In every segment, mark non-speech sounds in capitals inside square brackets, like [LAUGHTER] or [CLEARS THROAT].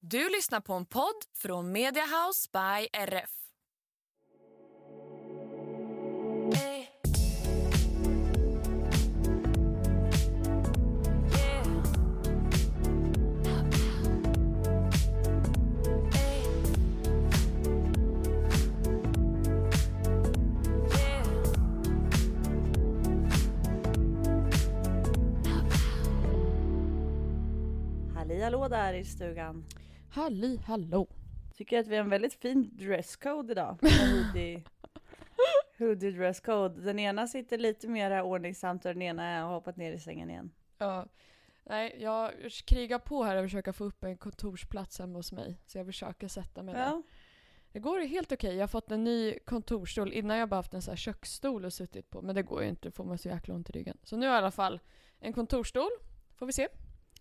Du lyssnar på en podd från Mediahouse by RF. Halli hallå där i stugan. Halli hallå. Tycker att vi har en väldigt fin dresscode idag. [LAUGHS] Hoodie, hoodie dresscode. Den ena sitter lite mer ordningsamt och den ena har hoppat ner i sängen igen. Ja. Nej, jag krigar på här och försöker få upp en kontorsplats hemma hos mig. Så jag försöker sätta mig där. Ja, Det går helt okej. Jag har fått en ny kontorsstol. Innan jag bara haft en så här köksstol och suttit på. Men det går ju inte, får man så jäkla ont i ryggen. Så nu har jag i alla fall en kontorsstol. Får vi se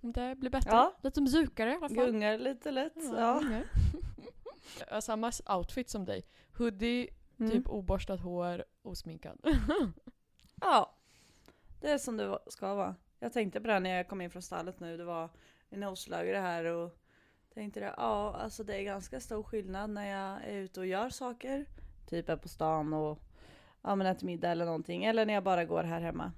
det blir bättre. Ja. Lite mjukare i alla fall. gungar lite lätt. Ja, Ja. gungar. [LAUGHS] Jag har samma outfit som dig. Hoodie, Mm. typ oborstat hår, osminkad. [LAUGHS] ja, det är som det ska vara. Jag tänkte på det när jag kom in från stallet nu. Det var en noslagare här och tänkte det, ja alltså det är ganska stor skillnad när jag är ute och gör saker. Typ är på stan och ja, men äter middag eller någonting. Eller när jag bara går här hemma.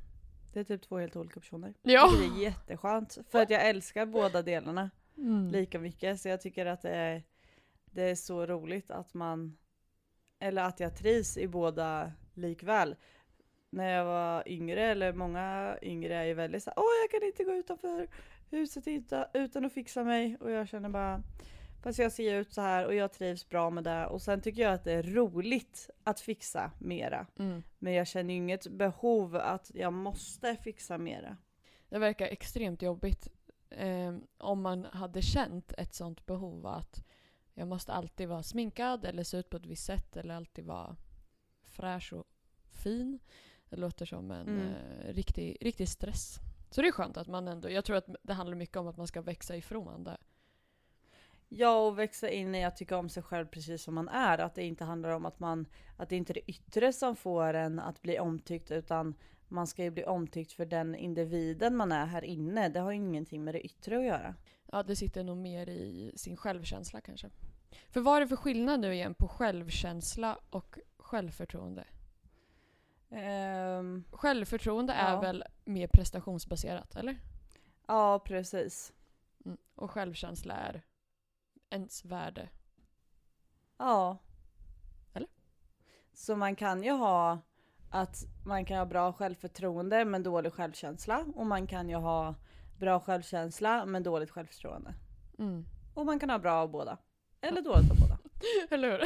Det är typ två helt olika personer. Ja. Det är jätteskönt. För att jag älskar båda delarna Mm. lika mycket. Så jag tycker att det är, det är så roligt att man, eller att jag trivs i båda likväl. När jag var yngre, eller många yngre är ju väldigt så här, åh jag kan inte gå utanför huset utan, utan att fixa mig. Och jag känner bara, fast jag ser ut så här och jag trivs bra med det. Och sen tycker jag att det är roligt att fixa mera. Mm. Men jag känner ju inget behov att jag måste fixa mera. Det verkar extremt jobbigt eh, om man hade känt ett sånt behov att jag måste alltid vara sminkad eller se ut på ett visst sätt eller alltid vara fräsch och fin. Det låter som en Mm. eh, riktig, riktig stress. Så det är skönt att man ändå, jag tror att det handlar mycket om att man ska växa ifrån det. Ja, och växa in i att tycka om sig själv precis som man är. Att det inte handlar om att man, att det inte är det yttre som får en att bli omtyckt, utan man ska ju bli omtyckt för den individen man är här inne. Det har ju ingenting med det yttre att göra. Ja, det sitter nog mer i sin självkänsla kanske. För vad är det för skillnad nu igen på självkänsla och självförtroende? Ehm, Självförtroende är Ja. väl mer prestationsbaserat, eller? ja, precis. Mm. Och självkänsla är ens värde. Ja. Eller? Så man kan ju ha att man kan ha bra självförtroende men dålig självkänsla. Och man kan ju ha bra självkänsla men dåligt självförtroende. Mm. Och man kan ha bra av båda. Eller [LAUGHS] dåligt av båda. Eller hur?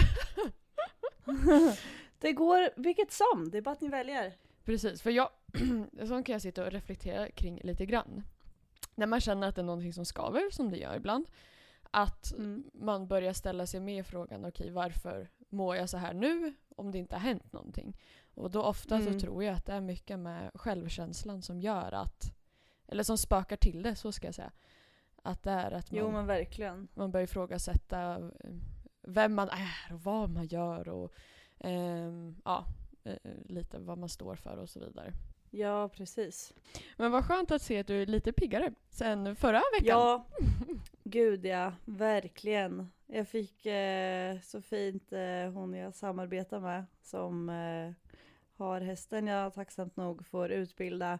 [LAUGHS] Det går vilket som, det är bara att ni väljer. Precis, för jag, [CLEARS THROAT] sånt kan jag sitta och reflektera kring lite grann. När man känner att det är någonting som skaver, som det gör ibland, att Mm. man börjar ställa sig med frågan, okej varför mår jag så här nu om det inte har hänt någonting? Och då ofta Mm. så tror jag att det är mycket med självkänslan som gör att, eller som spökar till det, så ska jag säga. Att det är att man, Jo men verkligen. man börjar ifrågasätta eh, vem man är och vad man gör och ehm, ja, eh, lite vad man står för och så vidare. Ja precis. Men vad skönt att se att du är lite piggare sen förra veckan. Ja, [LAUGHS] gud ja, verkligen. Jag fick eh, så fint eh, hon jag samarbetar med som eh, har hästen jag tacksamt nog får utbilda.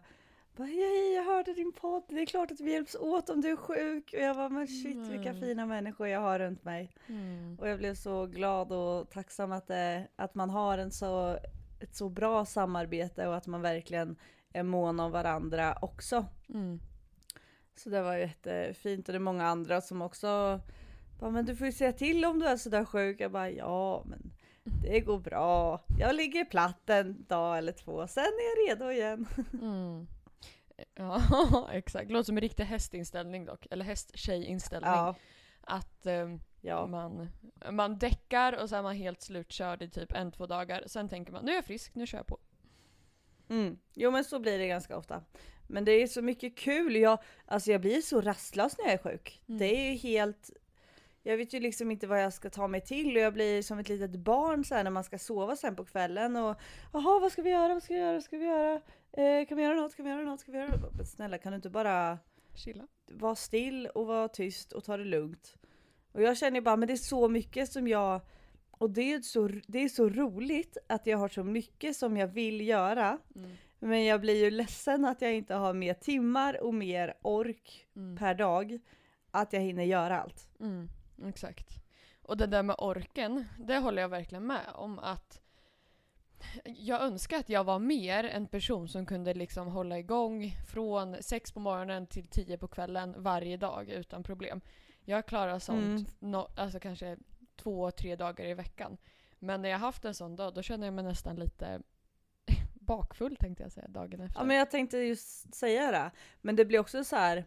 Bara, Hej, jag hörde din podd, det är klart att vi hjälps åt om du är sjuk. Och jag var men shit vilka Mm. fina människor jag har runt mig. Mm. Och jag blev så glad och tacksam att, det, att man har en så, ett så bra samarbete och att man verkligen är mån om varandra också. Mm. Så det var jättefint och det är många andra som också bara, men du får ju säga till om du är sådär sjuk. Jag bara, ja men det går bra. Jag ligger platt en dag eller två, sen är jag redo igen. Mm. Ja, [LAUGHS] exakt. Låter som en riktig hästinställning dock. Eller hästtjejinställning. Ja, Att ehm, ja. man, man däckar och så är man helt slutkörd i typ en, två dagar. Sen tänker man nu är jag frisk, nu kör jag på. Mm. Jo men så blir det ganska ofta. Men det är så mycket kul. Jag, alltså jag blir så rastlös när jag är sjuk. Mm. Det är ju helt... Jag vet ju liksom inte vad jag ska ta mig till och jag blir som ett litet barn så här när man ska sova sen på kvällen och jaha vad ska vi göra, vad ska vi göra, vad ska vi göra? Eh, kan vi göra något, kan vi göra något, kan vi göra något? Snälla kan du inte bara Chilla. vara still och vara tyst och ta det lugnt? Och jag känner bara, men det är så mycket som jag och det är, så, det är så roligt att jag har så mycket som jag vill göra. Mm. Men jag blir ju ledsen att jag inte har mer timmar och mer ork Mm. per dag. Att jag hinner göra allt. Mm, exakt. Och det där med orken, det håller jag verkligen med om att jag önskar att jag var mer en person som kunde liksom hålla igång från sex på morgonen till tio på kvällen varje dag utan problem. Jag klarar sånt Mm. no, alltså kanske två, tre dagar i veckan. Men när jag haft en sån dag, då känner jag mig nästan lite [LAUGHS] bakfull tänkte jag säga dagen efter. Ja men jag tänkte just säga det. Men det blir också så här.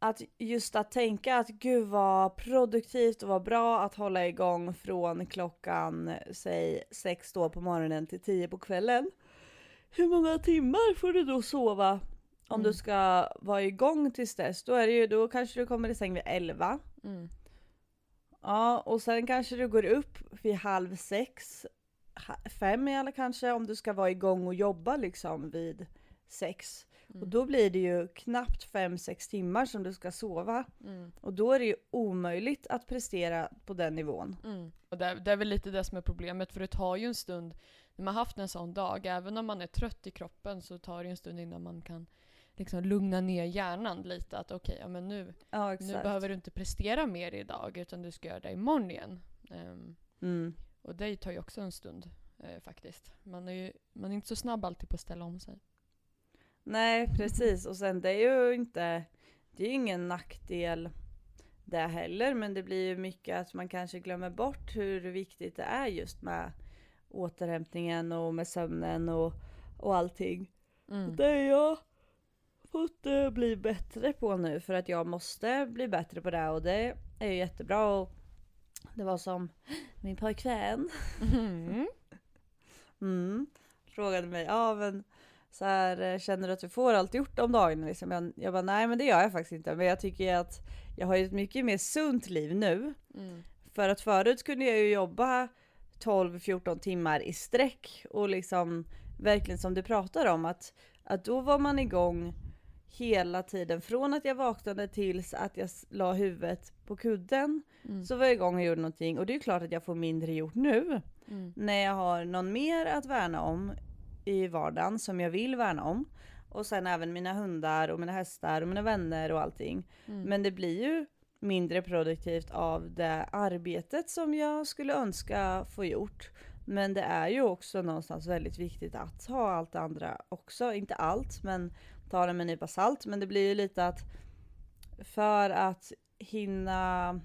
Att just att tänka att gud vad produktivt och vad bra att hålla igång från klockan säg sex då på morgonen till tio på kvällen. Hur många timmar får du då sova om du Mm. ska vara igång tills dess? Då är det ju, då kanske du kommer i säng vid elva. Mm. Ja, och sen kanske du går upp vid halv sex, fem i alla kanske, om du ska vara igång och jobba liksom vid sex. Mm. Och då blir det ju knappt fem, sex timmar som du ska sova. Mm. Och då är det ju omöjligt att prestera på den nivån. Mm. Och det, det är väl lite det som är problemet, för det tar ju en stund när man haft en sån dag, även om man är trött i kroppen så tar det en stund innan man kan liksom lugna ner hjärnan lite. Att okej, ja men nu, Ja, nu behöver du inte prestera mer idag utan du ska göra det imorgon igen. Ehm, Mm. och det tar ju också en stund eh, faktiskt. Man är ju man är inte så snabb alltid på att ställa om sig. Nej, precis. Och sen det är ju inte, det är ju ingen nackdel det heller, men det blir ju mycket att man kanske glömmer bort hur viktigt det är just med återhämtningen och med sömnen och, och allting. Mm. Det har jag fått eh, bli bättre på nu för att jag måste bli bättre på det och det är ju jättebra. Och det var som min pojkvän Mm. [LAUGHS] mm, frågade mig, ja men så här, eh, känner du att du får allt gjort om dagen? Liksom, jag, jag bara, nej men det gör jag faktiskt inte. Men jag tycker att jag har ju ett mycket mer sunt liv nu. Mm. För att förut kunde jag ju jobba 12-14 timmar i sträck och liksom verkligen som du pratar om att, att då var man igång hela tiden från att jag vaknade tills att jag la huvudet på kudden Mm. så var jag igång och gjorde någonting och det är klart att jag får mindre gjort nu Mm. när jag har någon mer att värna om i vardagen som jag vill värna om och sen även mina hundar och mina hästar och mina vänner och allting. Mm. Men det blir ju mindre produktivt av det arbetet som jag skulle önska få gjort. Men det är ju också någonstans väldigt viktigt att ha allt det andra också. Inte allt, men ta det med en nypa salt. Men det blir ju lite att för att hinna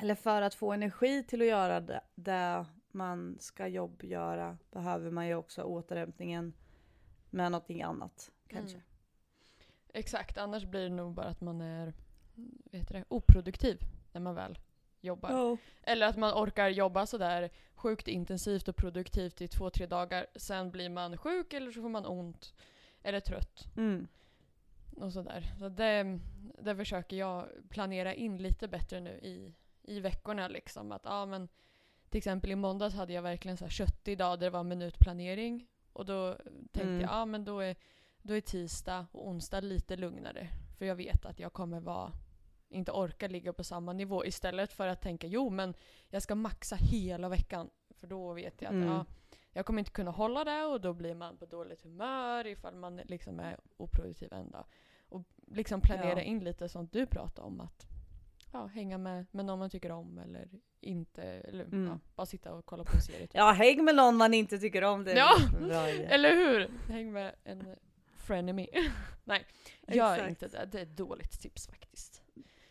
eller för att få energi till att göra det, det man ska jobbgöra behöver man ju också återhämtningen med någonting annat kanske. Mm. Exakt, annars blir det nog bara att man är vet det, oproduktiv när man väl jobbar. Ja. Eller att man orkar jobba sådär sjukt intensivt och produktivt i två, tre dagar. Sen blir man sjuk eller så får man ont eller trött Mm. och sådär. Så det, det försöker jag planera in lite bättre nu i, i veckorna liksom. Att ja men till exempel i måndags hade jag verkligen så här köttig dag där det var minutplanering. Och då tänkte Mm. jag, ja men då är, då är tisdag och onsdag lite lugnare. För jag vet att jag kommer vara, inte orka ligga på samma nivå. Istället för att tänka, jo men jag ska maxa hela veckan. För då vet jag att Mm. ja, jag kommer inte kunna hålla det och då blir man på dåligt humör ifall man liksom är oproduktiv en dag. Och liksom planera Ja. in lite sånt du pratar om. Att ja, hänga med, med någon man tycker om eller inte. Eller Mm. ja, bara sitta och kolla på en serie. typ. Ja, häng med någon man inte tycker om. Det Ja. idé. [LAUGHS] Eller hur? Häng med en frenemy. [LAUGHS] Nej, gör Exakt. inte det. Det är ett dåligt tips faktiskt.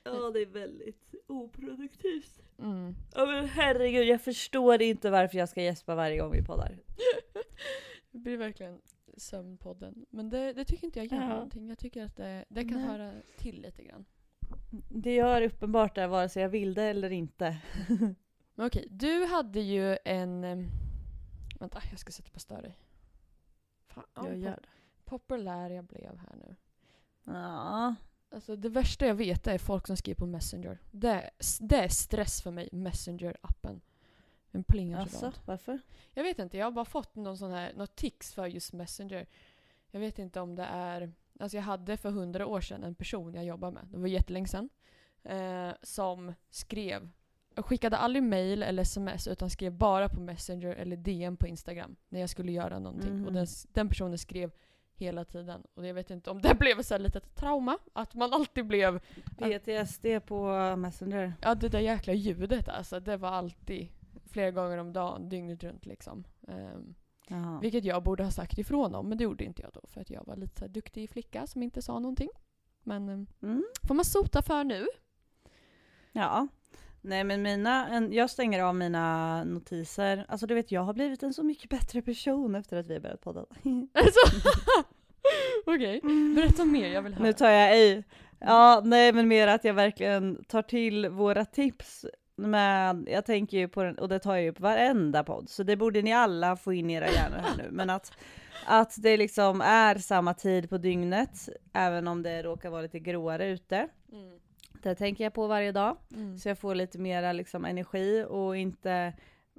Ja, det är väldigt oproduktivt. Mm. Ja men herregud, jag förstår inte varför jag ska gäspa varje gång vi poddar. [LAUGHS] Det blir verkligen sömnpodden. Men det, det tycker inte jag gör Ja. någonting. Jag tycker att det, det kan Nej. höra till lite grann. Det gör uppenbart det, vare sig jag vill det eller inte. [LAUGHS] Men okej, du hade ju en... Vänta, jag ska sätta på större. Fan, Jag gör det. populär jag blev här nu. Ja. Alltså det värsta jag vet är folk som skriver på Messenger. Det är, det är stress för mig, Messenger-appen. Den plingar Alltså, sådant. varför? Jag vet inte, jag har bara fått någon sån här, något tics för just Messenger. Jag vet inte om det är, alltså jag hade för hundra år sedan en person jag jobbade med, det var jättelänge sedan. eh, som skrev, jag skickade aldrig mail eller sms utan skrev bara på Messenger eller DM på Instagram när jag skulle göra någonting. Mhm. Och den, den personen skrev hela tiden. Och jag vet inte om det [LAUGHS] blev så här litet trauma, att man alltid blev, PTSD på Messenger. ja det där jäkla ljudet alltså, det var alltid flera gånger om dagen, dygnet runt liksom. Jaha. vilket jag borde ha sagt ifrån om, men det gjorde inte jag då för att jag var lite så här duktig flicka som inte sa någonting. Men ehm, Mm. får man sota för nu. Ja. Nej men mina, en, jag stänger av mina notiser. Alltså du vet jag har blivit en så mycket bättre person efter att vi har börjat podda. [LAUGHS] Alltså, [LAUGHS] Okej, berätta mer, jag vill höra. nu tar jag i. Ja nej men mer att jag verkligen tar till våra tips. Men jag tänker ju på den, och det tar jag ju på varenda podd, så det borde ni alla få in i era hjärnor här nu. [LAUGHS] Men att, att det liksom är samma tid på dygnet, även om det råkar vara lite gråare ute. Mm. Det tänker jag på varje dag. Mm. Så jag får lite mera liksom energi och inte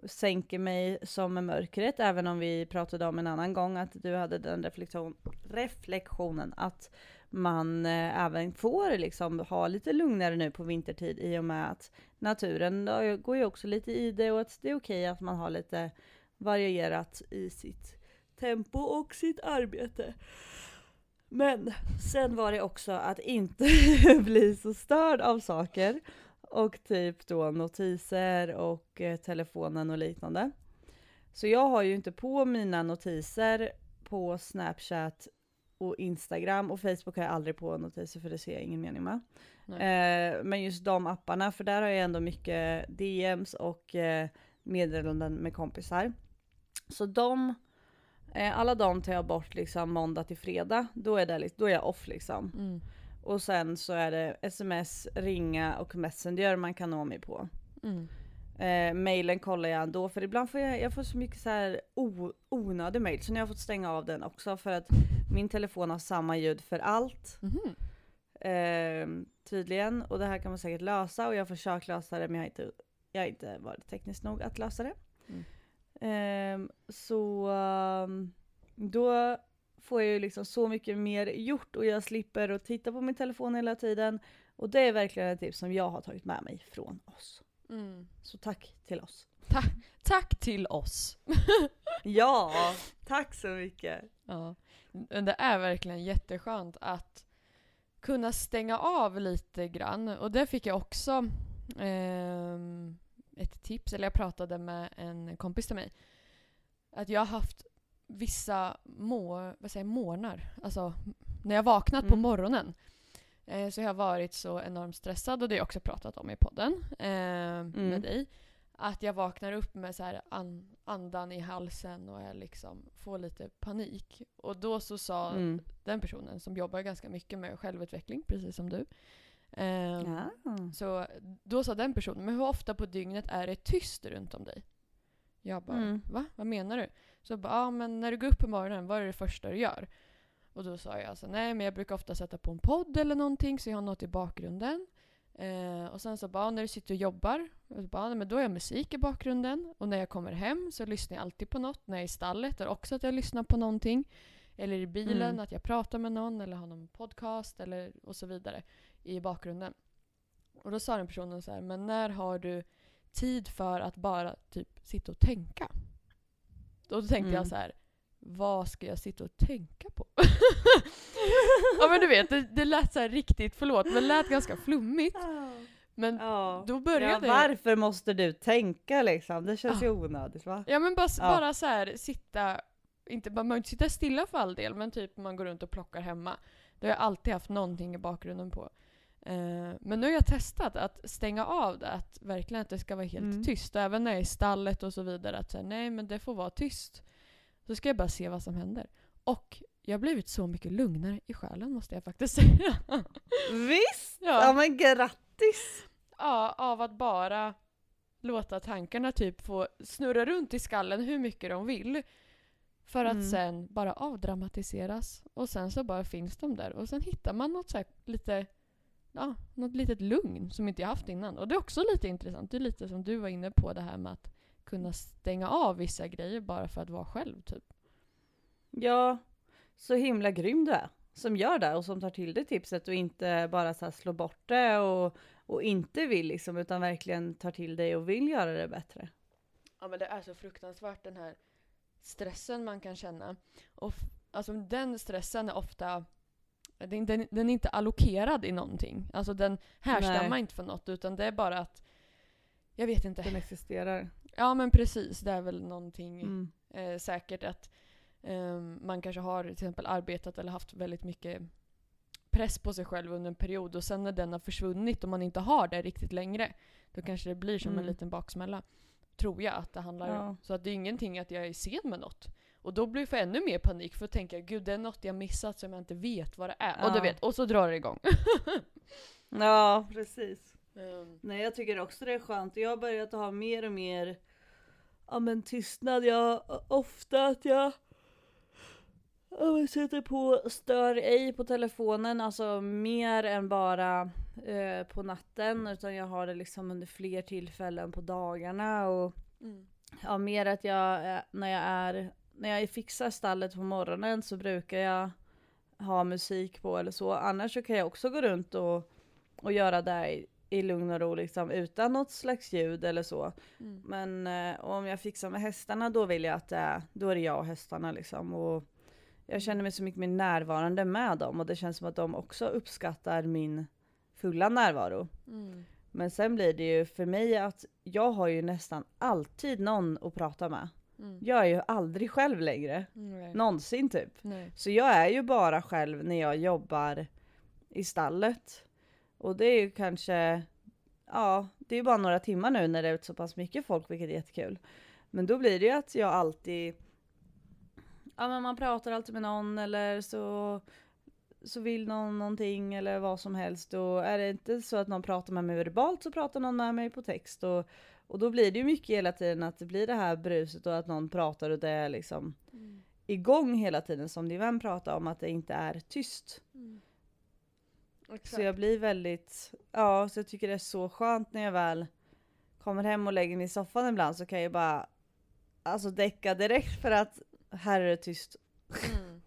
sänker mig som mörkret. Även om vi pratade om en annan gång att du hade den reflektion, reflektionen att man eh, även får liksom ha lite lugnare nu på vintertid i och med att naturen då går ju också lite i det och att det är okej att man har lite varierat i sitt tempo och sitt arbete. Men sen var det också att inte [LAUGHS] bli så störd av saker och typ då notiser och eh, telefonen och liknande. Så jag har ju inte på mina notiser på Snapchat och Instagram och Facebook har jag aldrig på notiser för det ser jag ingen mening med. Eh, men just de apparna, för där har jag ändå mycket DMs och eh, meddelanden med kompisar. Så de, alla de tar jag bort liksom måndag till fredag. Då är, det, då är jag off liksom. Mm. Och sen så är det sms, ringa och messenger man kan nå mig på. Mm. Eh, mailen kollar jag ändå för ibland får jag, jag får så mycket så här o, onödig mail så nu har jag fått stänga av den också för att min telefon har samma ljud för allt. Mhm. Eh, tydligen och det här kan man säkert lösa och jag har försökt lösa det men jag har inte, jag har inte varit tekniskt nog att lösa det. Mm. Eh, så ehm, då får jag ju liksom så mycket mer gjort och jag slipper att titta på min telefon hela tiden. Och det är verkligen ett tips som jag har tagit med mig från oss. Mm. Så tack till oss. Tack till oss. [LAUGHS] Ja, tack så mycket. Ja. Det är verkligen jätteskönt att kunna stänga av lite grann. Och det fick jag också ehm, ett tips, eller jag pratade med en kompis till mig. Att jag har haft vissa må, vad säger, jag, morgnar, alltså när jag vaknat på Mm. morgonen. Eh, så jag har varit så enormt stressad och det har jag också pratat om i podden eh, med dig. Att jag vaknar upp med så här an, andan i halsen och är liksom, får lite panik. Och då så sa Mm. den personen som jobbar ganska mycket med självutveckling, precis som du. Ehm, Ja. Så då sa den personen, men hur ofta på dygnet är det tyst runt om dig? Jag bara, Mm. va? Vad menar du? Så jag bara, ja men när du går upp på morgonen, vad är det första du gör? Och då sa jag alltså, nej men jag brukar ofta sätta på en podd eller någonting så jag har något i bakgrunden. Eh, och sen så bara, när du sitter och jobbar, och så bara, nej, men då har jag musik i bakgrunden. Och när jag kommer hem så lyssnar jag alltid på något. När jag är i stallet är det också att jag lyssnar på någonting. Eller i bilen, Mm. att jag pratar med någon eller har någon podcast eller och så vidare i bakgrunden. Och då sa den personen så här, men när har du tid för att bara typ sitta och tänka? Och då tänkte Mm. jag så här, vad ska jag sitta och tänka på? [LAUGHS] ja men du vet, det, det lät så här riktigt, förlåt, men det lät ganska flummigt. Men Ja. då Ja, började jag... varför måste du tänka liksom? Det känns ju onödigt va? Ja men bara, Ja. bara så här sitta, inte, man behöver inte sitta stilla för all del, men typ man går runt och plockar hemma. Då har jag alltid haft någonting i bakgrunden på. Eh, men nu har jag testat att stänga av det, att verkligen att det ska vara helt Mm. tyst. Även när jag är i stallet och så vidare, att säga nej men det får vara tyst. Så ska jag bara se vad som händer. Och jag har blivit så mycket lugnare i själen måste jag faktiskt [LAUGHS] säga. Visst! Ja, ja, men grattis! ja, av att bara låta tankarna typ få snurra runt i skallen hur mycket de vill. För att Mm. sen bara avdramatiseras. Och sen så bara finns de där. Och sen hittar man något så lite, ja, något litet lugn som inte jag haft innan. Och det är också lite intressant. Det är lite som du var inne på det här med att kunna stänga av vissa grejer bara för att vara själv typ. Ja, så himla grym du är. Som gör det och som tar till det tipset och inte bara så slår bort det och, och inte vill liksom, utan verkligen tar till dig och vill göra det bättre. Ja men det är så fruktansvärt den här stressen man kan känna. Och alltså den stressen är ofta den, den, den är inte allokerad i någonting. Alltså den härstammar Nej. inte från något utan det är bara att jag vet inte. Den existerar. Ja men precis, det är väl någonting Mm. eh, säkert att ehm, man kanske har till exempel arbetat eller haft väldigt mycket press på sig själv under en period och sen när den har försvunnit och man inte har det riktigt längre då kanske det blir som en Mm. liten baksmälla. Tror jag att det handlar Ja. om. Så att det är ingenting att jag är sen med något. Och då blir jag för ännu mer panik för att tänka gud det är något jag missat som jag inte vet vad det är. Och du Ja. vet, och så drar det igång. [LAUGHS] Ja, precis. Ehm, Nej, jag tycker också det är skönt. Jag har börjat ha mer och mer ja, men tystnad. Jag ofta att jag ja, men sätter på stör ej på telefonen, alltså mer än bara eh, på natten, utan jag har det liksom under fler tillfällen på dagarna och mm. ja, mer att jag eh, när jag är när jag fixar stallet på morgonen så brukar jag ha musik på eller så. Annars så kan jag också gå runt och, och göra det i, i lugn och ro liksom utan något slags ljud eller så. Mm. Men eh, om jag fixar med hästarna då vill jag att det är, då är det jag och hästarna liksom. Och jag känner mig så mycket mer närvarande med dem och det känns som att de också uppskattar min fulla närvaro. Mm. Men sen blir det ju för mig att jag har ju nästan alltid någon att prata med. Mm. Jag är ju aldrig själv längre. Nej. Någonsin typ. Nej. Så jag är ju bara själv när jag jobbar i stallet. Och det är ju kanske, ja, det är ju bara några timmar nu när det är så pass mycket folk, vilket är jättekul. Men då blir det ju att jag alltid, ja men man pratar alltid med någon eller så, så vill någon någonting eller vad som helst. Och är det inte så att någon pratar med mig verbalt så pratar någon med mig på text. Och, och då blir det ju mycket hela tiden att det blir det här bruset och att någon pratar och det är liksom Mm. igång hela tiden som din vän pratar om att det inte är tyst. Mm. Så jag blir väldigt, ja så jag tycker det är så skönt när jag väl kommer hem och lägger mig i soffan ibland så kan jag bara alltså däcka direkt för att här är det tyst. Mm.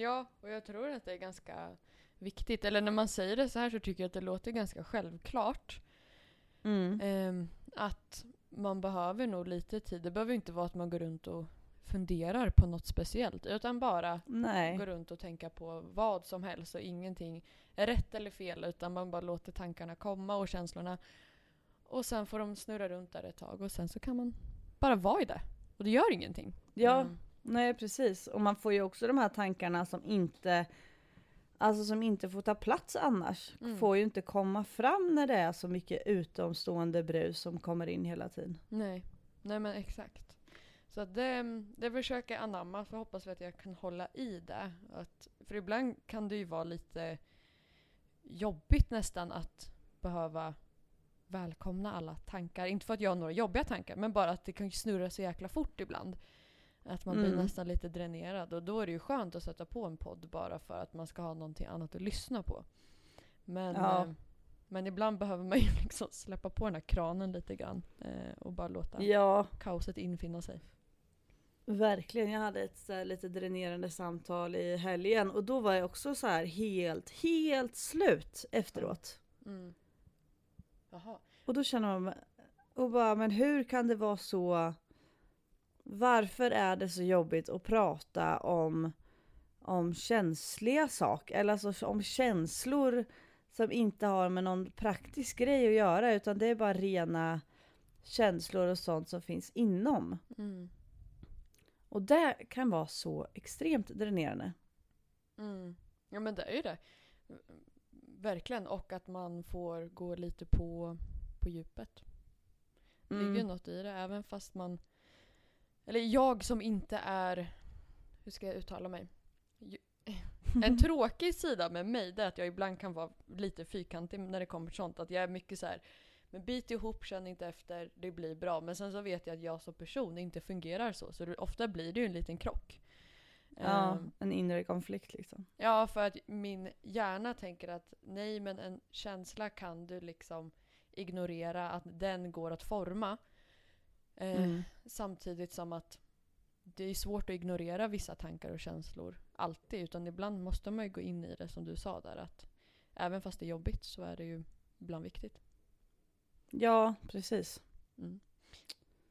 Ja, och jag tror att det är ganska viktigt. Eller när man säger det så här så tycker jag att det låter ganska självklart. Mm. Ehm, att man behöver nog lite tid. Det behöver inte vara att man går runt och funderar på något speciellt. Utan bara Nej. gå runt och tänka på vad som helst och ingenting är rätt eller fel. Utan man bara låter tankarna komma och känslorna. Och sen får de snurra runt där ett tag och sen så kan man bara vara i det. Och det gör ingenting. Ja, Mm. nej precis. Och man får ju också de här tankarna som inte Alltså som inte får ta plats annars. Mm. Får ju inte komma fram när det är så mycket utomstående brus som kommer in hela tiden. Nej, nej men exakt. Så det, det försöker jag anamma, så hoppas vi att jag kan hålla i det. Att, för ibland kan det ju vara lite jobbigt nästan att behöva välkomna alla tankar. Inte för att jag har några jobbiga tankar, men bara att det kan snurra så jäkla fort ibland. Att man blir Mm. nästan lite dränerad. Och då är det ju skönt att sätta på en podd bara för att man ska ha någonting annat att lyssna på. Men, Ja. eh, men ibland behöver man [LAUGHS] ju liksom släppa på den här kranen lite grann. Eh, och bara låta Ja, kaoset infinna sig. Verkligen, jag hade ett här, lite dränerande samtal i helgen och då var jag också så här helt, helt slut efteråt. Mm. Jaha. Och då känner man, och bara, men hur kan det vara så? Varför är det så jobbigt att prata om, om känsliga saker? Eller alltså om känslor som inte har med någon praktisk grej att göra utan det är bara rena känslor och sånt som finns inom. Mm. Och det kan vara så extremt dränerande. Mm. Ja men det är ju det. Verkligen. Och att man får gå lite på, på djupet. Det ligger ju Mm. något i det. Även fast man... Eller jag som inte är... Hur ska jag uttala mig? [LAUGHS] En tråkig sida med mig det är att jag ibland kan vara lite fyrkantig när det kommer till sånt. Att jag är mycket så här. Men bit ihop, känn inte efter, det blir bra. Men sen så vet jag att jag som person inte fungerar så. Så det, ofta blir det ju en liten krock. Ja, Ehm, en inre konflikt liksom. Ja, för att min hjärna tänker att nej, men en känsla kan du liksom ignorera, att den går att forma. Eh, Mm. Samtidigt som att det är svårt att ignorera vissa tankar och känslor alltid, utan ibland måste man ju gå in i det som du sa där, att även fast det är jobbigt så är det ju ibland viktigt. Ja, precis. Mm.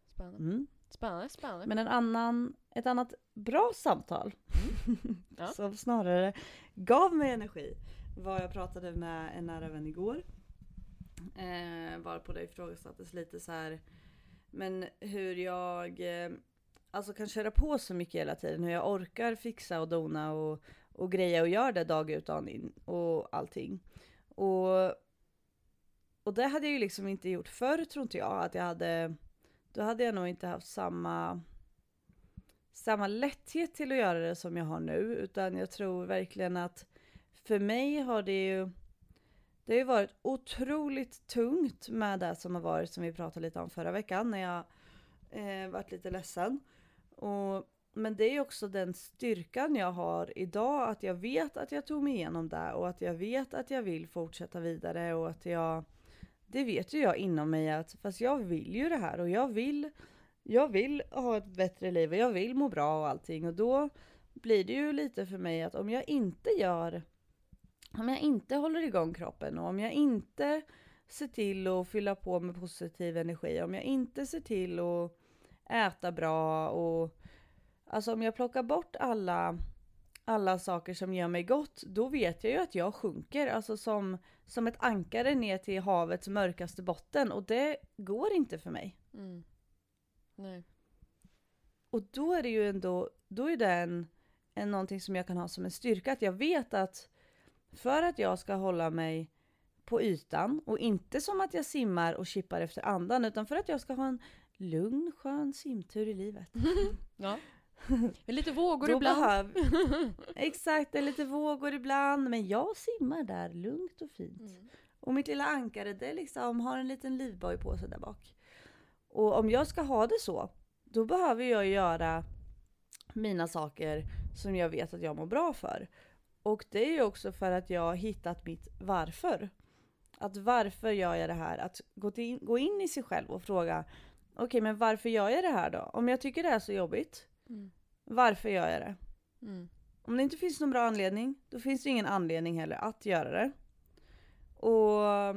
Spännande. Mm. Spännande, spännande. Men en annan, ett annat bra samtal [LAUGHS] Ja. som snarare gav mig energi var jag pratade med en nära vän igår. Eh, varpå det ifrågasattes lite så här. Men hur jag eh, alltså kan köra på så mycket hela tiden. Hur jag orkar fixa och dona och, och greja och göra det dag ut dag in och allting. Och, och det hade jag ju liksom inte gjort förr tror inte jag. Att jag hade, då hade jag nog inte haft samma samma lätthet till att göra det som jag har nu, utan jag tror verkligen att för mig har det ju det har ju varit otroligt tungt med det som har varit som vi pratade lite om förra veckan när jag eh, varit lite ledsen. Och, men det är ju också den styrkan jag har idag, att jag vet att jag tog mig igenom det och att jag vet att jag vill fortsätta vidare och att jag det vet ju jag inom mig att fast jag vill ju det här och jag vill jag vill ha ett bättre liv och jag vill må bra och allting och då blir det ju lite för mig att om jag inte gör om jag inte håller igång kroppen och om jag inte ser till att fylla på med positiv energi, om jag inte ser till att äta bra och alltså om jag plockar bort alla alla saker som gör mig gott, då vet jag ju att jag sjunker, alltså som, som ett ankare ner till havets mörkaste botten och det går inte för mig. Mm. Nej. Och då är det ju ändå, då är det en, en någonting som jag kan ha som en styrka, att jag vet att för att jag ska hålla mig på ytan och inte som att jag simmar och chippar efter andan utan för att jag ska ha en lugn skön simtur i livet. [LAUGHS] Ja. Lite vågor ibland. behöv- [LAUGHS] Exakt, det är lite vågor ibland men jag simmar där lugnt och fint. Mm. Och mitt lilla ankare det liksom har en liten livboj på sig där bak. Och om jag ska ha det så, då behöver jag göra mina saker som jag vet att jag mår bra för. Och det är ju också för att jag har hittat mitt varför. Att varför gör jag det här? Att gå, till, gå in i sig själv och fråga Okej men varför gör jag det här då? Om jag tycker det är så jobbigt, Mm. varför gör jag det? Mm. Om det inte finns någon bra anledning, då finns det ingen anledning heller att göra det. Och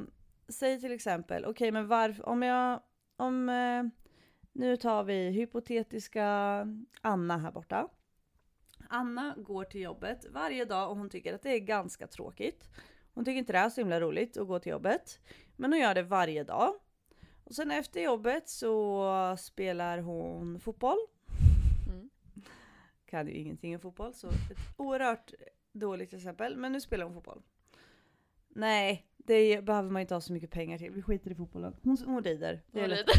säg till exempel, okej men varför, om jag, om, eh, nu tar vi hypotetiska Anna här borta. Anna går till jobbet varje dag och hon tycker att det är ganska tråkigt. Hon tycker inte det är så himla roligt att gå till jobbet. Men hon gör det varje dag. Och sen efter jobbet så spelar hon fotboll Mm. kan ju ingenting om fotboll så ett oerhört dåligt exempel. Men nu spelar hon fotboll. Nej, det behöver man inte ha så mycket pengar till. Vi skiter i fotbollen. Hon, hon rider. Det är Hon rider.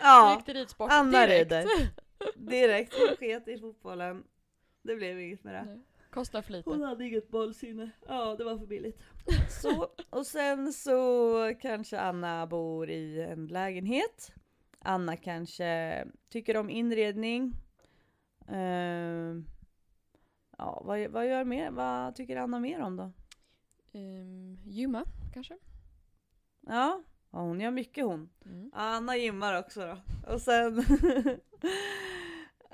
Ja, Anna direkt. rider. direkt. Hon sket i fotbollen. Det blev inget med det. Nej. Kostar för lite. Hon hade inget bollsinne. Ja, det var för billigt. Så, och sen så kanske Anna bor i en lägenhet. Anna kanske tycker om inredning. Ehm, ja, vad, vad gör mer? Vad tycker Anna mer om då? Um, gymma kanske? Ja, ja hon gör mycket hon. Mm. Anna gymmar också då. Och sen... [LAUGHS]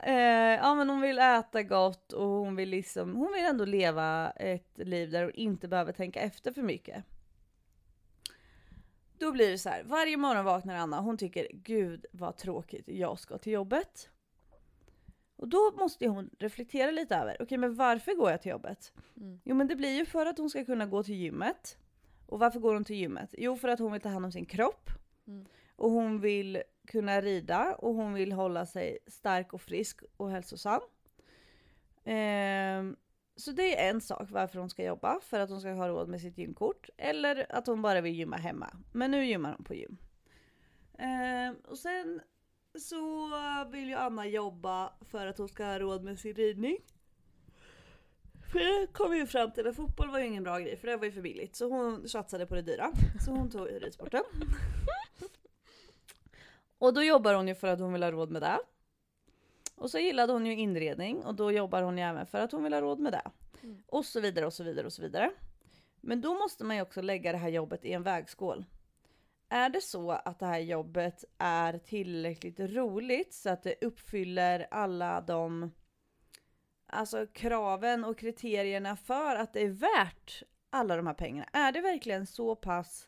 eh, ja men hon vill äta gott och hon vill liksom, hon vill ändå leva ett liv där hon inte behöver tänka efter för mycket. Då blir det så här, varje morgon vaknar Anna och hon tycker gud vad tråkigt, jag ska till jobbet. Och då måste hon reflektera lite över, okej men varför går jag till jobbet? Mm. Jo men det blir ju för att hon ska kunna gå till gymmet. Och varför går hon till gymmet? Jo för att hon vill ta hand om sin kropp. Mm. Och hon vill kunna rida och hon vill hålla sig stark och frisk och hälsosam. Ehm, så det är en sak varför hon ska jobba, för att hon ska ha råd med sitt gymkort. Eller att hon bara vill gymma hemma. Men nu gymmar hon på gym. Ehm, och sen så vill ju Anna jobba för att hon ska ha råd med sin ridning. För det kom vi ju fram till att fotboll var ju ingen bra grej för det var ju för billigt. Så hon satsade på det dyra. Så hon tog ridsporten. Och då jobbar hon ju för att hon vill ha råd med det. Och så gillade hon ju inredning och då jobbar hon ju även för att hon vill ha råd med det. Mm. Och så vidare och så vidare och så vidare. Men då måste man ju också lägga det här jobbet i en vägskål. Är det så att det här jobbet är tillräckligt roligt så att det uppfyller alla de alltså kraven och kriterierna för att det är värt alla de här pengarna? Är det verkligen så pass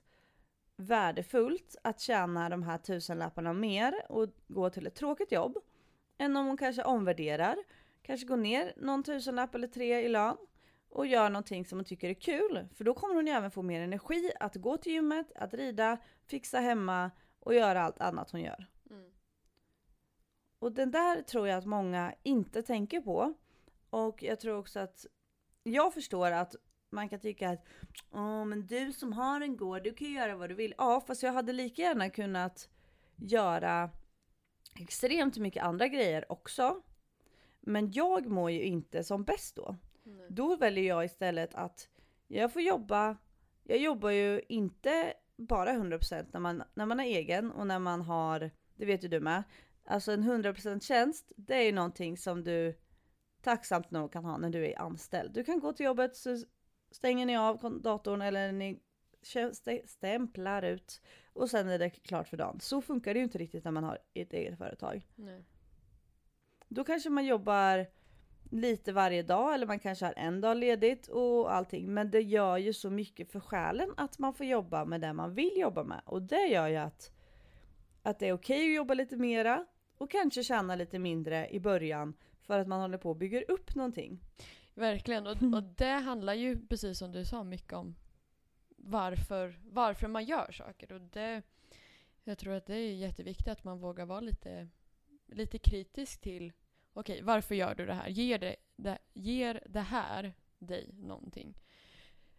värdefullt att tjäna de här tusenlapparna mer och gå till ett tråkigt jobb än om hon kanske omvärderar, kanske går ner någon tusenlapp eller tre i lön och gör någonting som hon tycker är kul. För då kommer hon ju även få mer energi att gå till gymmet, att rida, fixa hemma och göra allt annat hon gör. Mm. Och den där tror jag att många inte tänker på. Och jag tror också att jag förstår att man kan tycka att Åh, men du som har en gård, du kan ju göra vad du vill. Ja, fast jag hade lika gärna kunnat göra extremt mycket andra grejer också. Men jag mår ju inte som bäst då. Nej. Då väljer jag istället att jag får jobba. Jag jobbar ju inte bara 100% när man, när man är egen och när man har, det vet ju du med. Alltså en 100% tjänst, det är ju någonting som du tacksamt nog kan ha när du är anställd. Du kan gå till jobbet så stänger ni av datorn eller ni stämplar ut och sen är det klart för dagen. Så funkar det ju inte riktigt när man har ett eget företag. Nej. Då kanske man jobbar lite varje dag eller man kanske har en dag ledigt och allting. Men det gör ju så mycket för själen att man får jobba med det man vill jobba med. Och det gör ju att, att det är okej att jobba lite mera och kanske tjäna lite mindre i början för att man håller på och bygger upp någonting. Verkligen, och, och det handlar ju precis som du sa mycket om varför, varför man gör saker. Och det, jag tror att det är jätteviktigt att man vågar vara lite, lite kritisk till okej, varför gör du det här? Ger det, det, ger det här dig någonting?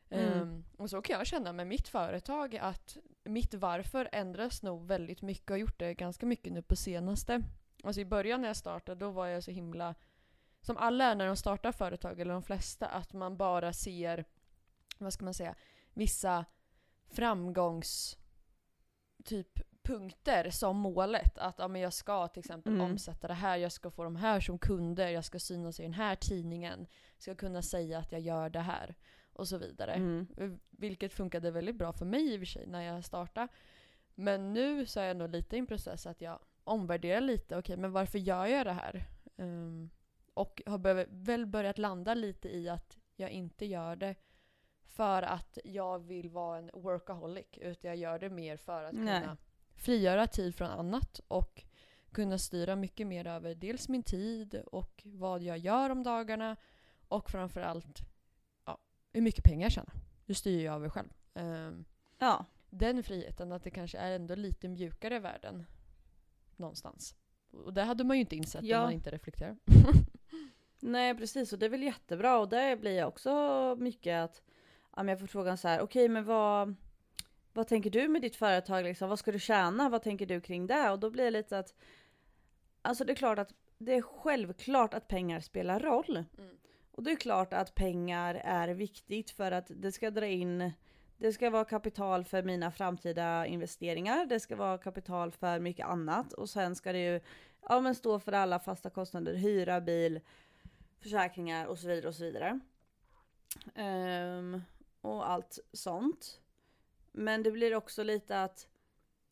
Mm. Ehm, och så kan jag känna med mitt företag att mitt varför ändras nog väldigt mycket och har gjort det ganska mycket nu på senaste. Alltså i början när jag startade då var jag så himla, som alla är när de startar företag, eller de flesta, att man bara ser, vad ska man säga, vissa framgångs typ punkter som målet. Att ja, men jag ska till exempel Mm. omsätta det här, jag ska få de här som kunder, jag ska synas i den här tidningen, ska kunna säga att jag gör det här och så vidare. Mm. Vilket funkade väldigt bra för mig i och för sig när jag startade. Men nu så är jag nog lite i en process att jag omvärderar lite. Okej, men varför gör jag det här? Ehm, och har väl börjat landa lite i att jag inte gör det för att jag vill vara en workaholic. Utan jag gör det mer för att Nej. kunna frigöra tid från annat och kunna styra mycket mer över dels min tid och vad jag gör om dagarna och framförallt ja, hur mycket pengar jag tjänar. Det styr jag över själv. Ehm, Ja, den friheten, att det kanske är ändå lite mjukare världen någonstans. Och det hade man ju inte insett Ja. om man inte reflekterar. [LAUGHS] nej precis och det är väl jättebra och där blir jag också mycket att ja, jag får frågan så här, okej men vad, vad tänker du med ditt företag liksom? Vad ska du tjäna? Vad tänker du kring det? Och då blir det lite att, alltså det är klart att det är självklart att pengar spelar roll. Mm. Och det är klart att pengar är viktigt för att det ska dra in det ska vara kapital för mina framtida investeringar, det ska vara kapital för mycket annat och sen ska det ju ja, men stå för alla fasta kostnader, hyra, bil, försäkringar och så vidare och så vidare. Ehm, och allt sånt. Men det blir också lite att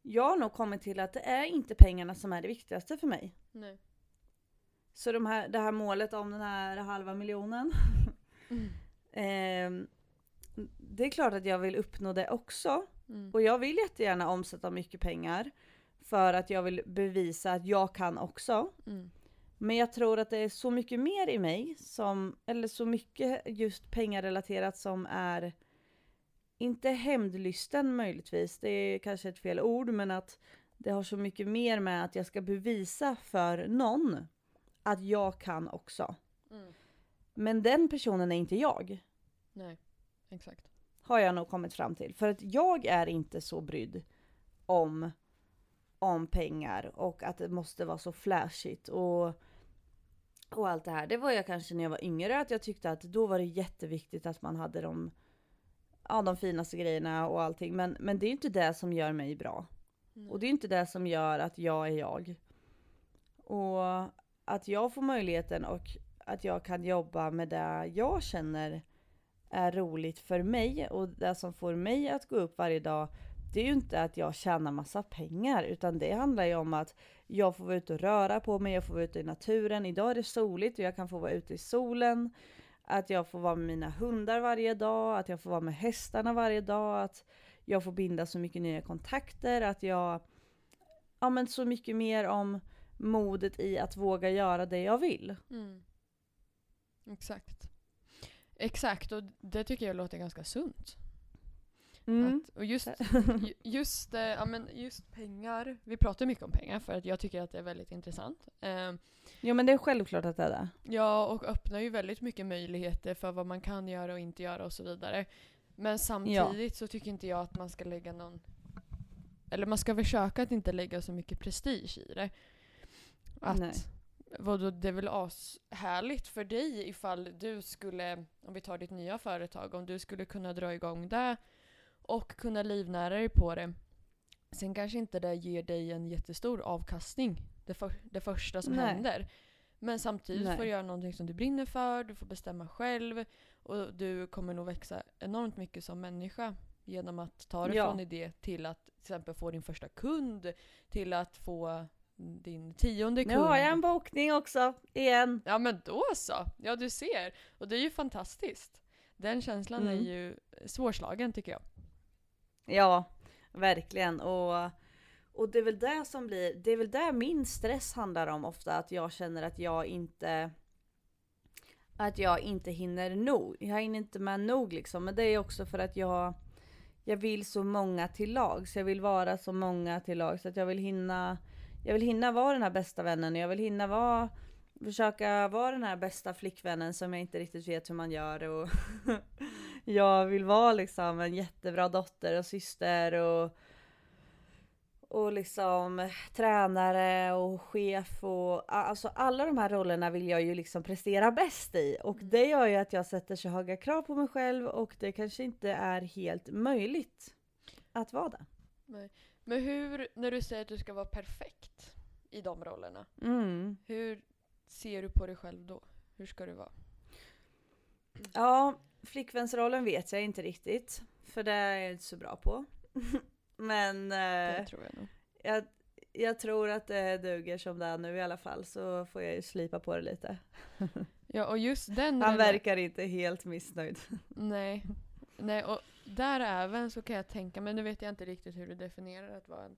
jag har nog kommit till att det är inte pengarna som är det viktigaste för mig. Nej. Så de här, det här målet om den här halva miljonen. [LAUGHS] ehm, det är klart att jag vill uppnå det också. Mm. Och jag vill jättegärna omsätta mycket pengar. För att jag vill bevisa att jag kan också. Mm. Men jag tror att det är så mycket mer i mig som, eller så mycket just pengarelaterat som är inte hämndlysten möjligtvis, det är kanske ett fel ord, men att det har så mycket mer med att jag ska bevisa för någon att jag kan också. Mm. Men den personen är inte jag, Nej, exakt. har jag nog kommit fram till. För att jag är inte så brydd om, om pengar och att det måste vara så flashigt och, och allt det här. Det var jag kanske när jag var yngre, att jag tyckte att då var det jätteviktigt att man hade de, ja, de finaste grejerna och allting. Men, men det är ju inte det som gör mig bra. Mm. Och det är inte det som gör att jag är jag. Och att jag får möjligheten och att jag kan jobba med det jag känner är roligt för mig och det som får mig att gå upp varje dag det är ju inte att jag tjänar massa pengar utan det handlar ju om att jag får vara ute och röra på mig, jag får vara ute i naturen. Idag är det soligt och jag kan få vara ute i solen. Att jag får vara med mina hundar varje dag, att jag får vara med hästarna varje dag. Att jag får binda så mycket nya kontakter, att jag, ja men så mycket mer om modet i att våga göra det jag vill. Mm. Exakt. Exakt, och det tycker jag låter ganska sunt. Mm. Att, och just, ju- just, eh, ja, men just pengar, vi pratar mycket om pengar för att jag tycker att det är väldigt intressant. Eh, Jo men det är självklart att det är det. ja, och öppnar ju väldigt mycket möjligheter för vad man kan göra och inte göra och så vidare. Men samtidigt så tycker inte jag att man ska lägga någon, eller man ska försöka att inte lägga så mycket prestige i det. Att, Nej. Vadå, det är väl ashärligt för dig ifall du skulle, om vi tar ditt nya företag, om du skulle kunna dra igång det och kunna livnära dig på det. Sen kanske inte det ger dig en jättestor avkastning det, för, det första som Nej. händer. Men samtidigt Nej. får du göra någonting som du brinner för, du får bestämma själv och du kommer nog växa enormt mycket som människa genom att ta det Ja. från idé till att till exempel få din första kund, till att få din tionde Nu kund. har jag en bokning också, igen. Ja men då så! Ja du ser. Och det är ju fantastiskt. Den känslan är Mm. ju svårslagen tycker jag. Ja, verkligen. Och, och det är väl det som blir, det är väl det min stress handlar om ofta, att jag känner att jag inte att jag inte hinner nog. Jag hinner inte med nog liksom. Men det är också för att jag jag vill så många till lag. Så jag vill vara så många till lag. Så att jag vill hinna jag vill hinna vara den här bästa vännen. Jag vill hinna vara försöka vara den här bästa flickvännen som jag inte riktigt vet hur man gör. Och [LAUGHS] jag vill vara liksom en jättebra dotter och syster och och liksom tränare och chef och alltså alla de här rollerna vill jag ju liksom prestera bäst i och det gör ju att jag sätter så höga krav på mig själv och det kanske inte är helt möjligt att vara det. Men hur, när du säger att du ska vara perfekt i de rollerna, Mm. hur ser du på dig själv då? Hur ska du vara? Ja, flickvänsrollen vet jag inte riktigt för det är jag inte så bra på. [LAUGHS] Men eh, tror jag jag, jag tror att det duger som det är nu i alla fall så får jag ju slipa på det lite. [LAUGHS] Ja och just den Han verkar inte helt missnöjd. [LAUGHS] Nej. Nej och där även så kan jag tänka, men nu vet jag inte riktigt hur du definierar att vara en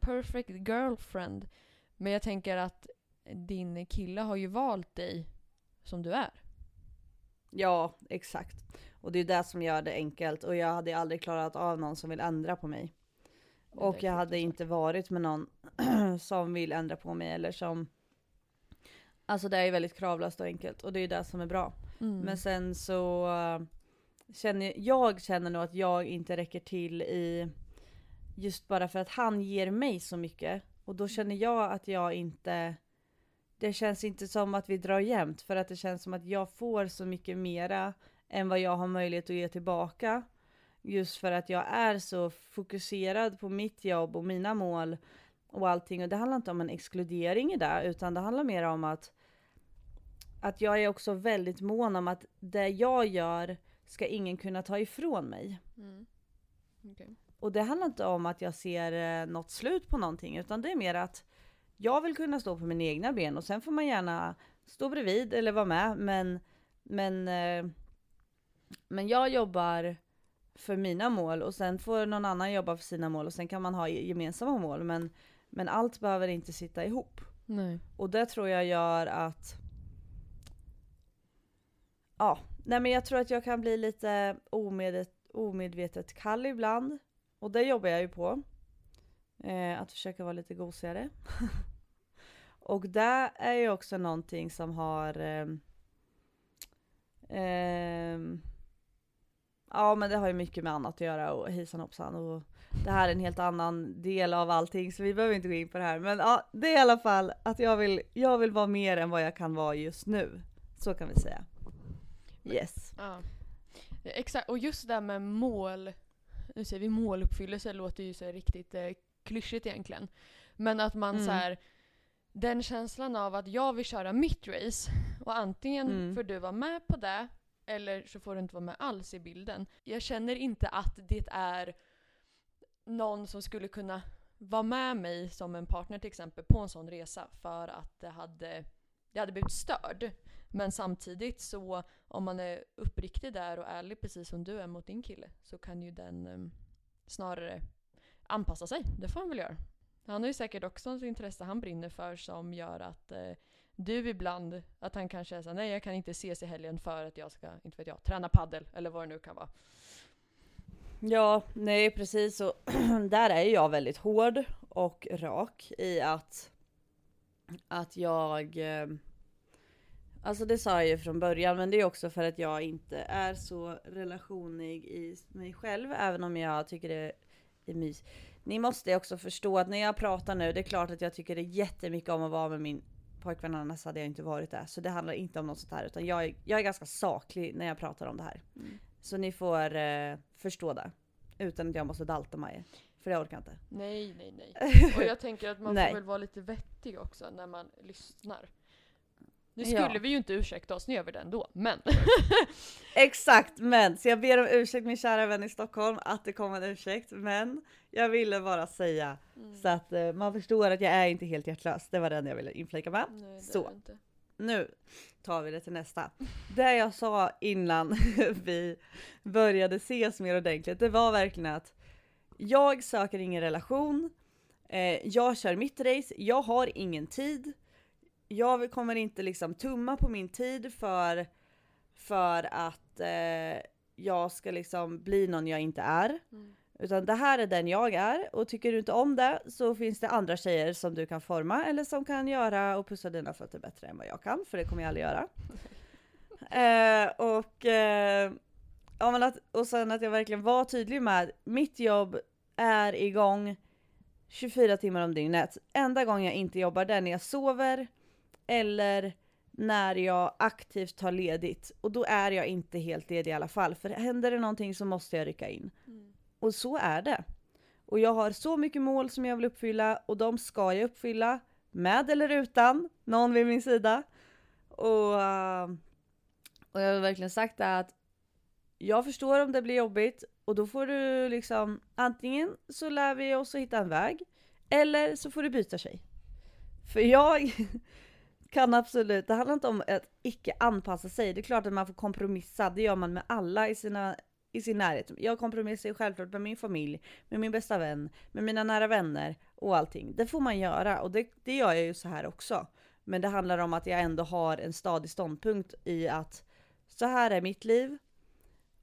perfect girlfriend. Men jag tänker att din kille har ju valt dig som du är. Ja, exakt. Och det är det som gör det enkelt och jag hade aldrig klarat av någon som vill ändra på mig. Och jag hade inte varit med någon [CLEARS THROAT] som vill ändra på mig eller som Alltså det är väldigt kravlöst och enkelt och det är det som är bra. Mm. Men sen så eh, känner jag känner nog att jag inte räcker till i just bara för att han ger mig så mycket och då känner jag att jag inte det känns inte som att vi drar jämnt för att det känns som att jag får så mycket mera än vad jag har möjlighet att ge tillbaka. Just för att jag är så fokuserad på mitt jobb och mina mål och allting. Och det handlar inte om en exkludering i det, utan det handlar mer om att att jag är också väldigt mån om att det jag gör ska ingen kunna ta ifrån mig. Mm. Okej. Och det handlar inte om att jag ser eh, något slut på någonting, utan det är mer att jag vill kunna stå på mina egna ben och sen får man gärna stå bredvid eller vara med. Men, men, eh, men jag jobbar för mina mål och sen får någon annan jobba för sina mål och sen kan man ha gemensamma mål. Men, men allt behöver inte sitta ihop. Nej. Och det tror jag gör att Ja, nej men jag tror att jag kan bli lite omedvetet, omedvetet kall ibland. Och det jobbar jag ju på. Eh, att försöka vara lite gosigare. [LAUGHS] och det är ju också någonting som har Eh, eh, Ja men det har ju mycket med annat att göra och hejsan hoppsan och det här är en helt annan del av allting så vi behöver inte gå in på det här. Men ja, det är i alla fall att jag vill, jag vill vara mer än vad jag kan vara just nu. Så kan vi säga. Yes. Ja. Exakt, och just det där med mål, nu säger vi måluppfyllelse, låter ju så riktigt eh, klyschigt egentligen. Men att man Mm. så här, den känslan av att jag vill köra mitt race och antingen Mm. får du vara med på det eller så får du inte vara med alls i bilden. Jag känner inte att det är någon som skulle kunna vara med mig som en partner till exempel på en sån resa för att det hade, det hade blivit störd. Men samtidigt så om man är uppriktig där och ärlig precis som du är mot din kille så kan ju den, em, snarare anpassa sig. Det får han väl göra. Han har ju säkert också ett intresse han brinner för som gör att eh, du ibland, att han kanske är såhär, nej jag kan inte ses i helgen för att jag ska, inte vet jag, träna paddel eller vad det nu kan vara. Ja, nej precis och [CLEARS THROAT] där är jag väldigt hård och rak i att att jag eh, Alltså det sa jag ju från början men det är också för att jag inte är så relationig i mig själv även om jag tycker det är mys. Ni måste också förstå att när jag pratar nu, det är klart att jag tycker det är jättemycket om att vara med min pojkvän annars hade jag inte varit där. Så det handlar inte om något sånt här utan jag är, jag är ganska saklig när jag pratar om det här. Mm. Så ni får eh, förstå det. Utan att jag måste dalta mig. För jag orkar inte. Nej, nej, nej. [LAUGHS] Och jag tänker att man får väl vara lite vettig också när man lyssnar. Nu Ja. skulle vi ju inte ursäkta oss, nu gör vi det ändå. Men [LAUGHS] Exakt, men så jag ber om ursäkt min kära vän i Stockholm att det kom en ursäkt. Men jag ville bara säga så att eh, man förstår att jag är inte helt hjärtlös. Det var den jag ville inflika med. nej, Så. Nu tar vi det till nästa. Det jag sa innan [LAUGHS] vi började ses mer ordentligt, det var verkligen att jag söker ingen relation. Eh, jag kör mitt race. Jag har ingen tid. Jag kommer inte liksom tumma på min tid för, för att eh, jag ska liksom bli någon jag inte är. Mm. Utan det här är den jag är och tycker du inte om det så finns det andra tjejer som du kan forma eller som kan göra och pussa dina fötter bättre än vad jag kan, för det kommer jag aldrig göra. [LAUGHS] eh, och, eh, ja, men att, och sen att jag verkligen var tydlig med mitt jobb är igång 24 timmar om dygnet. Enda gången jag inte jobbar det är när jag sover eller när jag aktivt tar ledigt. Och då är jag inte helt ledig i alla fall. För händer det någonting så måste jag rycka in. Mm. Och så är det. Och jag har så mycket mål som jag vill uppfylla och de ska jag uppfylla. Med eller utan någon vid min sida. Och, eh, och jag har verkligen sagt det att jag förstår om det blir jobbigt och då får du liksom antingen så lär vi oss att hitta en väg eller så får du byta tjej. För jag [LAUGHS] kan absolut, det handlar inte om att icke anpassa sig. Det är klart att man får kompromissa, det gör man med alla i, sina, i sin närhet. Jag kompromissar ju självklart med min familj, med min bästa vän, med mina nära vänner och allting. Det får man göra och det, det gör jag ju så här också. Men det handlar om att jag ändå har en stadig ståndpunkt i att så här är mitt liv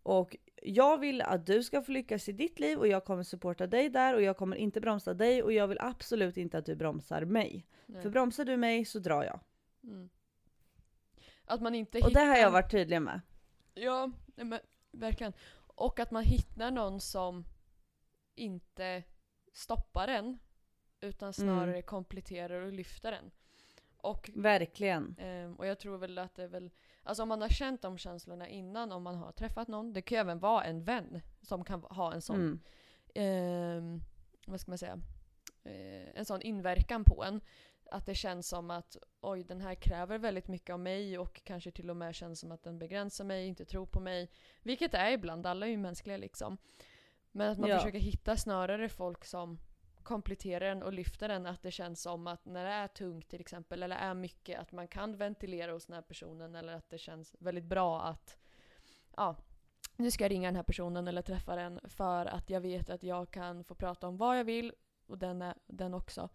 och jag vill att du ska få lyckas i ditt liv och jag kommer supporta dig där och jag kommer inte bromsa dig och jag vill absolut inte att du bromsar mig. Nej. För bromsar du mig så drar jag. Mm. Att man inte Och det har hittar- jag varit tydlig med. Ja, men verkligen. Och att man hittar någon som inte stoppar en utan snarare Mm. kompletterar och lyfter en. Och, Verkligen. ehm, och jag tror väl att det är väl, alltså om man har känt de känslorna innan, om man har träffat någon, det kan ju även vara en vän som kan ha en sån, Mm. ehm, vad ska man säga, eh, en sån inverkan på en. Att det känns som att oj, den här kräver väldigt mycket av mig och kanske till och med känns som att den begränsar mig, inte tror på mig. Vilket det är ibland, alla är ju mänskliga liksom. Men att man Ja. försöker hitta snarare folk som kompletterar en och lyfter en. Att det känns som att när det är tungt till exempel, eller är mycket, att man kan ventilera hos den här personen. Eller att det känns väldigt bra att ja, nu ska jag ringa den här personen eller träffa den för att jag vet att jag kan få prata om vad jag vill och den, är, den också.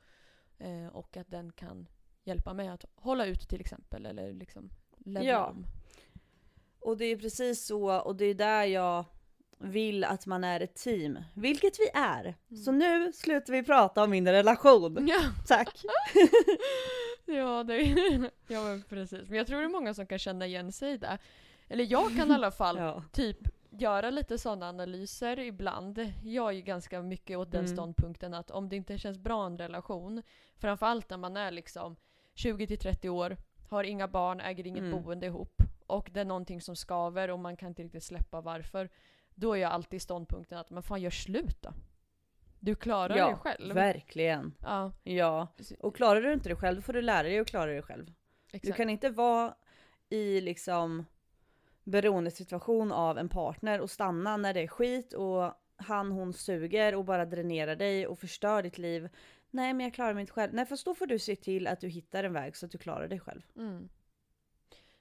Eh, och att den kan hjälpa mig att hålla ut till exempel eller liksom levla Ja. om. Och det är precis så och det är där jag vill att man är ett team. Vilket vi är. Mm. Så nu slutar vi prata om min relation. [LAUGHS] Ja, Tack. [LAUGHS] ja, det [LAUGHS] ja men precis. Men jag tror det är många som kan känna igen sig det. Eller jag kan i alla fall Ja. typ göra lite sådana analyser ibland. Jag är ju ganska mycket åt den Mm. ståndpunkten att om det inte känns bra i en relation, framförallt när man är liksom 20-30 år, har inga barn, äger inget Mm. boende ihop och det är någonting som skaver och man kan inte riktigt släppa varför. Då är jag alltid i ståndpunkten att man fan gör slut då. Du klarar dig Ja, själv. verkligen. Ja, Ja. Och klarar du inte det själv får du lära dig att klara dig själv. exakt. Du kan inte vara i liksom beroendesituation av en partner och stanna när det är skit och han hon suger och bara dränerar dig och förstör ditt liv. Nej men jag klarar mig inte själv. Nej fast då får du se till att du hittar en väg så att du klarar dig själv. Mm.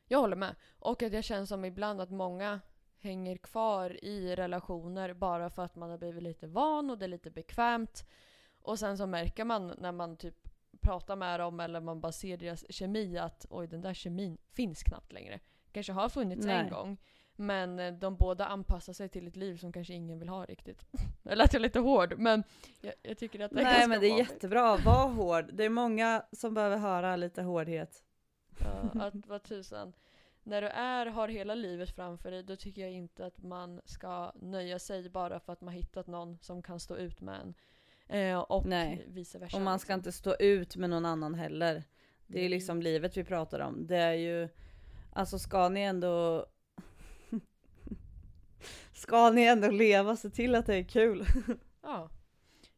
Jag håller med. Och att jag känner som ibland att många hänger kvar i relationer bara för att man har blivit lite van och det är lite bekvämt. Och sen så märker man när man typ pratar med dem eller man bara ser deras kemi att oj den där kemin finns knappt längre. Kanske har funnits Nej. en gång. Men eh, de båda anpassar sig till ett liv som kanske ingen vill ha riktigt. [LAUGHS] Jag lät jag lite hård men jag, jag tycker att det är Nej ganska men det är vanligt. jättebra, var hård. Det är många som behöver höra lite hårdhet. Ja, att vad tusan. När du är, har hela livet framför dig, då tycker jag inte att man ska nöja sig bara för att man hittat någon som kan stå ut med en. Eh, och Nej. vice versa. Och man ska liksom. inte stå ut med någon annan heller. Det är Nej. liksom livet vi pratar om. Det är ju, alltså ska ni ändå [LAUGHS] Ska ni ändå leva, se till att det är kul. [LAUGHS] Ja.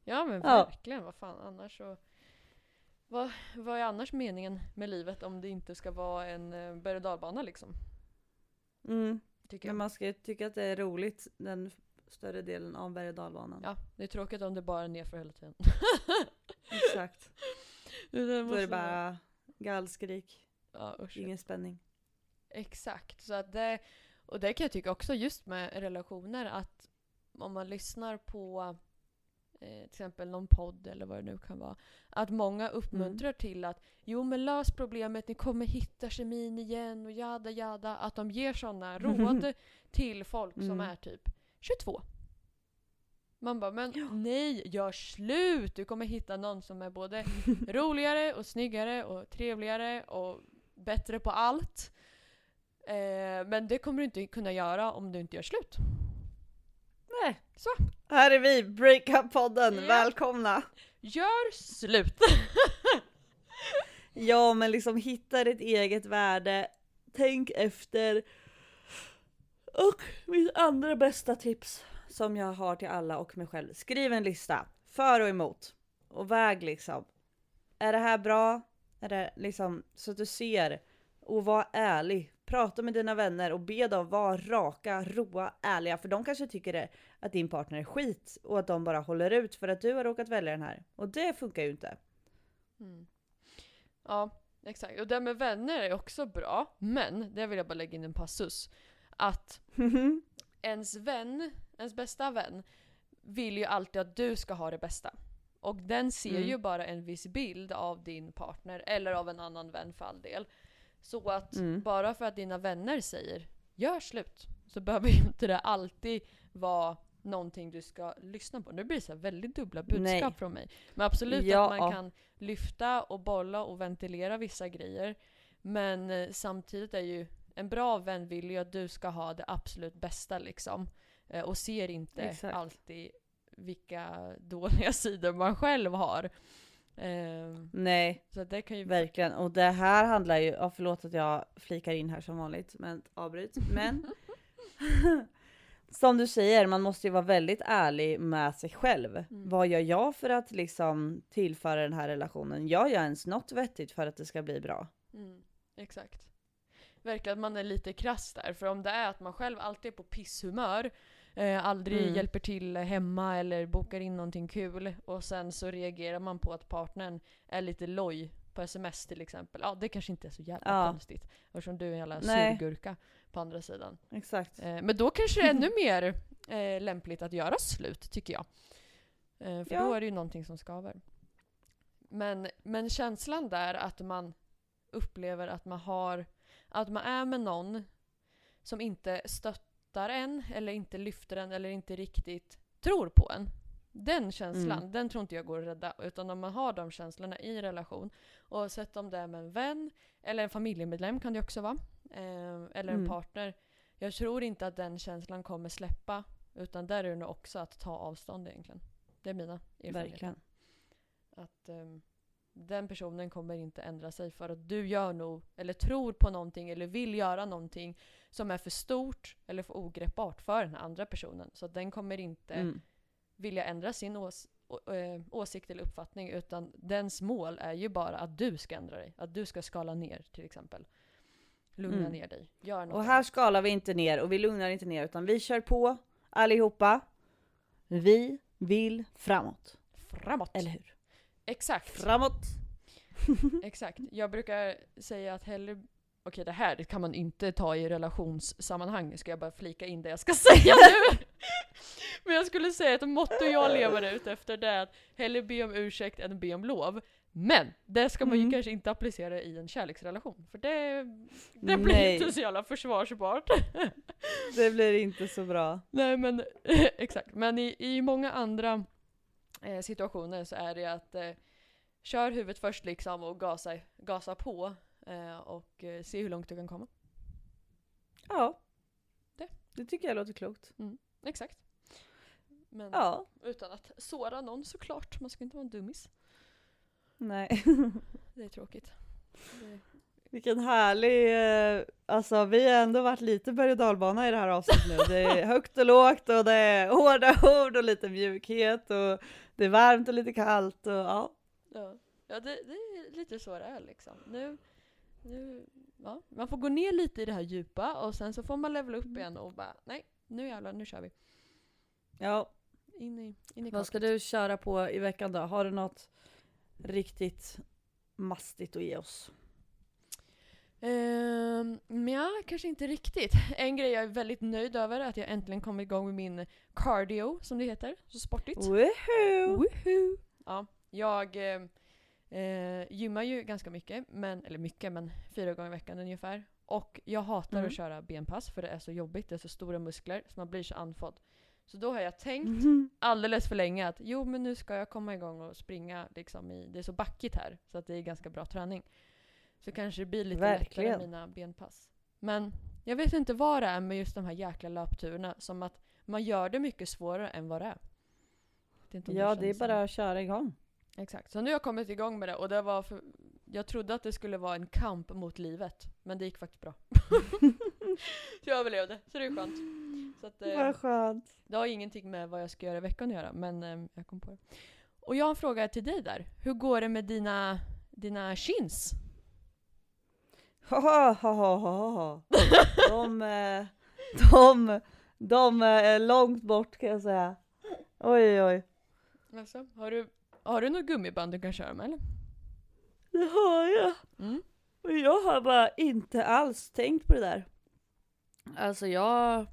Ja men Ja. verkligen, vad fan annars så... Vad, vad är annars meningen med livet om det inte ska vara en eh, berg och dalbana liksom? Mm. Tycker Men jag. man ska ju tycka att det är roligt den större delen av berg och dalbanan. Ja, det är tråkigt om det bara är nerför hela tiden. [LAUGHS] Exakt. det Då är det bara gallskrik, Ja, ingen spänning. Exakt. Så att det, och det kan jag tycka också just med relationer att om man lyssnar på eh, till exempel någon podd eller vad det nu kan vara. Att många uppmuntrar till att jo men lös problemet, ni kommer hitta kemin igen och jada jada. Att de ger sådana [LAUGHS] råd till folk som Mm. är typ 22. Man bara, men nej, gör slut! Du kommer hitta någon som är både [LAUGHS] roligare och snyggare och trevligare och bättre på allt. Eh, men det kommer du inte kunna göra om du inte gör slut. Nej. Så. Här är vi, Breakup-podden, Ja. välkomna! Gör slut! [LAUGHS] Ja men liksom hitta ditt eget värde, tänk efter. Och mitt andra bästa tips som jag har till alla och mig själv. Skriv en lista, för och emot. Och väg liksom. Är det här bra? Är det liksom så att du ser? Och var ärlig. Prata med dina vänner och be dem vara raka, roa, ärliga. För de kanske tycker det, att din partner är skit och att de bara håller ut för att du har råkat välja den här. Och det funkar ju inte. Mm. Ja, exakt. Och det med vänner är också bra, men det vill jag bara lägga in en passus. Att [LAUGHS] ens vän, ens bästa vän, vill ju alltid att du ska ha det bästa. Och den ser Mm. ju bara en viss bild av din partner, eller av en annan vän för all del. Så att Mm. bara för att dina vänner säger gör slut, så behöver [LAUGHS] ju inte det alltid vara någonting du ska lyssna på. Nu blir det så väldigt dubbla budskap Nej. från mig. Men absolut Ja. att man kan lyfta och bolla och ventilera vissa grejer. Men eh, samtidigt är ju en bra vän vill ju att du ska ha det absolut bästa liksom. Eh, och ser inte Exakt. alltid vilka [LAUGHS] dåliga sidor man själv har. Ehm, Nej, så det kan ju... Verkligen, och det här handlar ju, ja, förlåt att jag flikar in här som vanligt, men avbryt. Men [LAUGHS] som du säger, man måste ju vara väldigt ärlig med sig själv. Mm. Vad gör jag för att liksom tillföra den här relationen? Gör jag ens något vettigt för att det ska bli bra? Mm, exakt. Verkar att man är lite krass där. För om det är att man själv alltid är på pisshumör, eh, aldrig Mm. hjälper till hemma eller bokar in någonting kul och sen så reagerar man på att partnern är lite loj på sms till exempel. Ja, det kanske inte är så jävla Ja. konstigt. Eftersom du är en jävla surgurka på andra sidan. Exakt. Eh, men då kanske det är ännu [LAUGHS] mer eh, lämpligt att göra slut, tycker jag. Eh, för Ja. då är det ju någonting som skaver. Men, men känslan där att man upplever att man har, att man är med någon som inte stöttar en, eller inte lyfter en, eller inte riktigt tror på en. Den känslan, Mm. den tror inte jag går att rädda. Utan om man har de känslorna i relation, oavsett om det är med en vän, eller en familjemedlem kan det också vara, eh, eller en Mm. partner. Jag tror inte att den känslan kommer släppa. Utan där är det nog också att ta avstånd egentligen. Det är mina erfarenheter. Verkligen. Att ehm, den personen kommer inte ändra sig för att du gör nog, eller tror på någonting, eller vill göra någonting som är för stort eller för ogreppbart för den andra personen. Så den kommer inte Mm. vilja ändra sin ås eh, åsikt eller uppfattning utan dens mål är ju bara att du ska ändra dig. Att du ska skala ner till exempel. Lugna Mm. ner dig. Gör något Och här skalar vi inte ner och vi lugnar inte ner utan vi kör på allihopa. Vi vill framåt. framåt. Eller hur? Exakt. Framåt! [LAUGHS] [LAUGHS] Exakt. Jag brukar säga att hellre Okej, det här kan man inte ta i relationssammanhang, ska jag bara flika in det jag ska [LAUGHS] säga nu. Men jag skulle säga att motto jag lever ut efter det är att hellre be om ursäkt än be om lov. Men det ska man ju Mm. kanske inte applicera i en kärleksrelation, för det, det blir Nej. inte så jävla försvarsbart. Det blir inte så bra. Nej men exakt, men i, i många andra eh, situationer så är det att eh, kör huvudet först liksom och gasa, gasa på eh, och eh, se hur långt du kan komma. Ja. Det. Det tycker jag låter klokt. Exakt. Men Ja. utan att såra någon såklart, man ska inte vara en dummis. Nej. Det är tråkigt. Det, Vilken härlig, eh, alltså vi har ändå varit lite berg och dalbana i det här avsnittet nu. Det är [LAUGHS] högt och lågt och det är hårda ord och lite mjukhet och det är varmt och lite kallt och ja. ja, ja det, det är lite så det är liksom. Nu, nu, ja, man får gå ner lite i det här djupa och sen så får man levela upp igen och bara nej, nu jävlar, nu kör vi. Ja, In i, in i vad ska du köra på i veckan då? Har du något riktigt mastigt att ge oss? Um, ja, kanske inte riktigt. [LAUGHS] En grej jag är väldigt nöjd över är att jag äntligen kommit igång med min cardio, som det heter. Så sportigt. Woohoo! Woohoo! Ja, jag eh, eh, gymmar ju ganska mycket, men, eller mycket, men fyra gånger i veckan ungefär. Och jag hatar Mm. att köra benpass för det är så jobbigt, det är så stora muskler, så man blir så andfådd. Så då har jag tänkt Mhm. alldeles för länge att jo men nu ska jag komma igång och springa liksom i, det är så backigt här så att det är ganska bra träning. Så kanske det blir lite Verkligen. lättare mina benpass. Men jag vet inte vad det är med just de här jäkla löpturerna, som att man gör det mycket svårare än vad det är. Inte om Ja, det är bara att köra igång. Exakt, så nu har jag kommit igång med det och det var för, jag trodde att det skulle vara en kamp mot livet, men det gick faktiskt bra. [LAUGHS] så jag överlevde, så det är skönt. Så att, eh, Vad skönt. det har ingenting med vad jag ska göra i veckan att göra, men eh, jag kom på det. Och jag har en fråga till dig där. Hur går det med dina, dina chins? Ha, ha, ha, ha. De, eh, de, de är långt bort kan jag säga. Oj, oj. Alltså, har, du, har du något gummiband du kan köra med eller? Det har jag. Mm. Och jag har bara inte alls tänkt på det där. Alltså jag,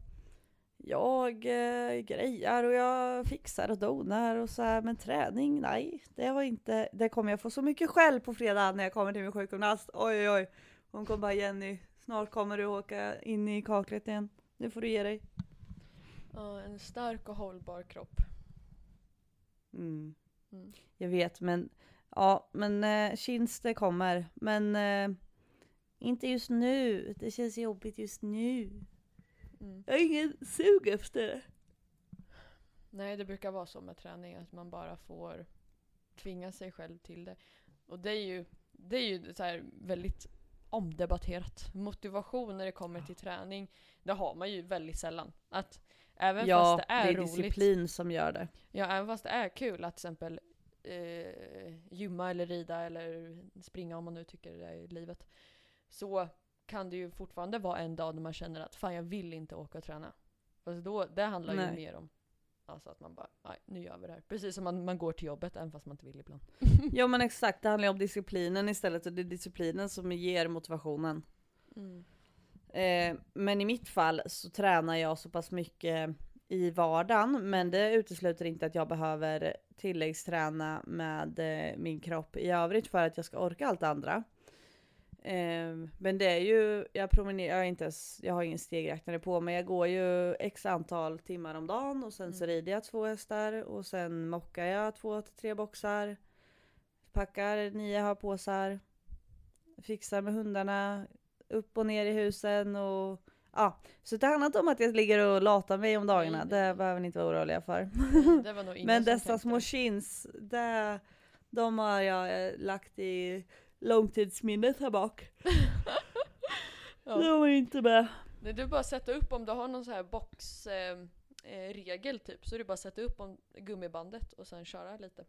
jag eh, grejar och jag fixar och donar och så här, men träning, nej. Det var inte, det kommer jag få så mycket skäll på fredag när jag kommer till min sjukgymnast. Oj, oj. Hon kommer bara Jenny, snart kommer du åka in i kaklet igen. Nu får du ge dig. Ja, en stark och hållbar kropp. Mm. Mm. Jag vet, men ja, men eh, chins det kommer. Men eh, inte just nu. Det känns jobbigt just nu. Mm. Jag har ingen sug efter det. Nej, det brukar vara så med träning, att man bara får tvinga sig själv till det. Och det är ju, det är ju så här väldigt omdebatterat. Motivation när det kommer till träning, det har man ju väldigt sällan. Att även ja, fast det är, roligt, disciplin som gör det. ja, även fast det är kul att till exempel eh, gymma eller rida eller springa om man nu tycker det är livet. Så kan det ju fortfarande vara en dag när man känner att fan jag vill inte åka och träna. Alltså då, det handlar ju Nej. mer om alltså att man bara, nej nu gör vi det här. Precis som man, man går till jobbet även fast man inte vill ibland. [LAUGHS] Ja men exakt, det handlar ju om disciplinen istället och det är disciplinen som ger motivationen. Mm. Eh, men i mitt fall så tränar jag så pass mycket i vardagen, men det utesluter inte att jag behöver tilläggsträna med eh, min kropp i övrigt för att jag ska orka allt andra. Eh, men det är ju, jag promenerar, jag, inte ens, jag har ingen stegräknare på men jag går ju x antal timmar om dagen och sen så Mm. rider jag två hästar och sen mockar jag två till tre boxar. Packar nio har-påsar. Fixar med hundarna, upp och ner i husen och ja. Så det handlar inte om att jag ligger och latar mig om dagarna, Nej, nej, det behöver ni inte vara oroliga för. Det [LAUGHS] Men dessa små chins, det, de har jag eh, lagt i långtidsminnet här bak. [LAUGHS] Ja. De är inte med. Nej, du bara sätta upp om du har någon så här boxregel eh, regel typ. Så är det bara att sätta upp om gummibandet och sen köra lite.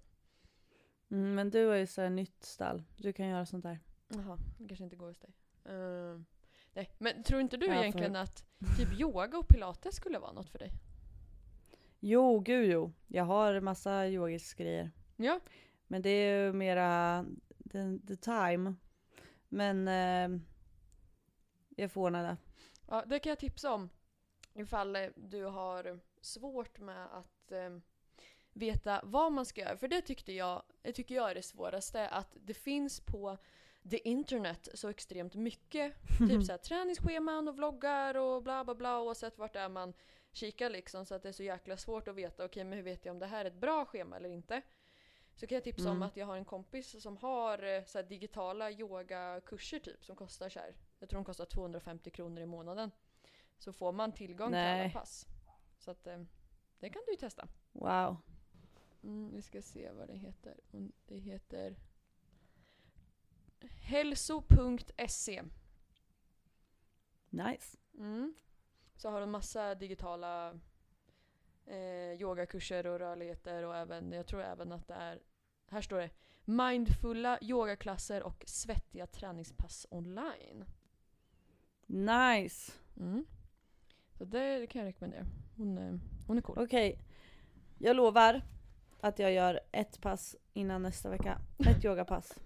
Mm, men du har ju så här nytt stall, du kan göra sånt där. Jaha, det kanske inte går hos dig. Ehm, nej, men tror inte du Ja, för- egentligen att typ [LAUGHS] yoga och pilates skulle vara något för dig? Jo, gud jo. Jag har massa yogisk grejer. Ja. Men det är ju mera the, the time. Men eh, jag får ordna det. Ja, det kan jag tipsa om. Ifall eh, du har svårt med att eh, veta vad man ska göra. För det tyckte jag, det tycker jag är det svåraste. Att det finns på the internet så extremt mycket. [LAUGHS] Typ såhär träningsscheman och vloggar och bla bla bla oavsett vart det är man kikar liksom. Så att det är så jäkla svårt att veta, okej men hur vet jag om det här är ett bra schema eller inte? Så kan jag tipsa om Mm. att jag har en kompis som har eh, så digitala yogakurser typ som kostar så här. Jag tror de kostar 250 kronor i månaden. Så får man tillgång till Nej. alla pass. Så att eh, det kan du ju testa. Wow. Mm, vi ska se vad det heter. Det heter hälso.se. Nice. Mm. Så har de massa digitala eh, yogakurser och rörligheter och även, jag tror även att det är, här står det, mindfulla yogaklasser och svettiga träningspass online. Nice. Mm. Så det, det kan jag rekommendera. Hon, eh, hon är cool. Okej. Jag lovar att jag gör ett pass innan nästa vecka. Ett yogapass.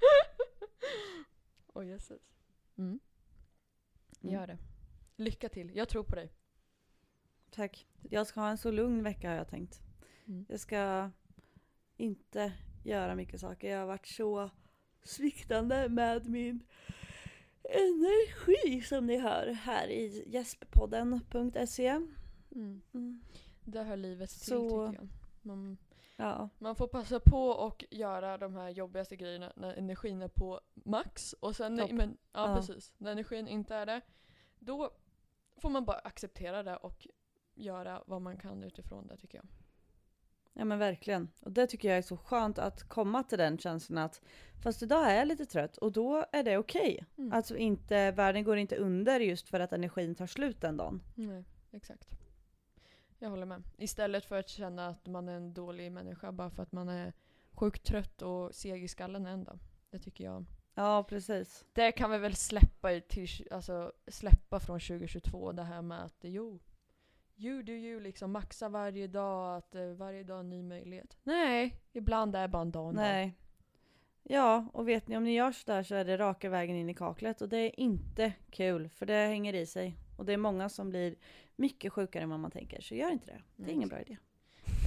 [LAUGHS] Åh jösses. Mm. Mm. Gör det. Lycka till, jag tror på dig. Tack. Jag ska ha en så lugn vecka har jag tänkt. Mm. Jag ska inte göra mycket saker. Jag har varit så sviktande med min energi som ni hör här i gästpodden.se. Mm. Mm. Det hör livet till Så- tycker jag. Man, Ja, man får passa på och göra de här jobbigaste grejerna när energin är på max. Och sen när, men, ja, Ja. precis. När energin inte är det, då får man bara acceptera det och göra vad man kan utifrån det tycker jag. ja men verkligen. Och det tycker jag är så skönt att komma till den känslan att fast idag är jag lite trött och då är det okej. Mm. Alltså inte, världen går inte under just för att energin tar slut den dagen. Nej, exakt. Jag håller med. Istället för att känna att man är en dålig människa bara för att man är sjukt trött och seg i skallen en dag. Det tycker jag. Ja, precis. Det kan vi väl släppa, i till, alltså, släppa från 2022, det här med att jo, you do you, liksom maxa varje dag, att eh, varje dag en ny möjlighet. Nej, ibland är bara en dag en dag. Nej. Ja, och vet ni om ni gör sådär så är det raka vägen in i kaklet och det är inte kul för det hänger i sig. Och det är många som blir mycket sjukare än vad man tänker så gör inte det. Det är ingen bra idé.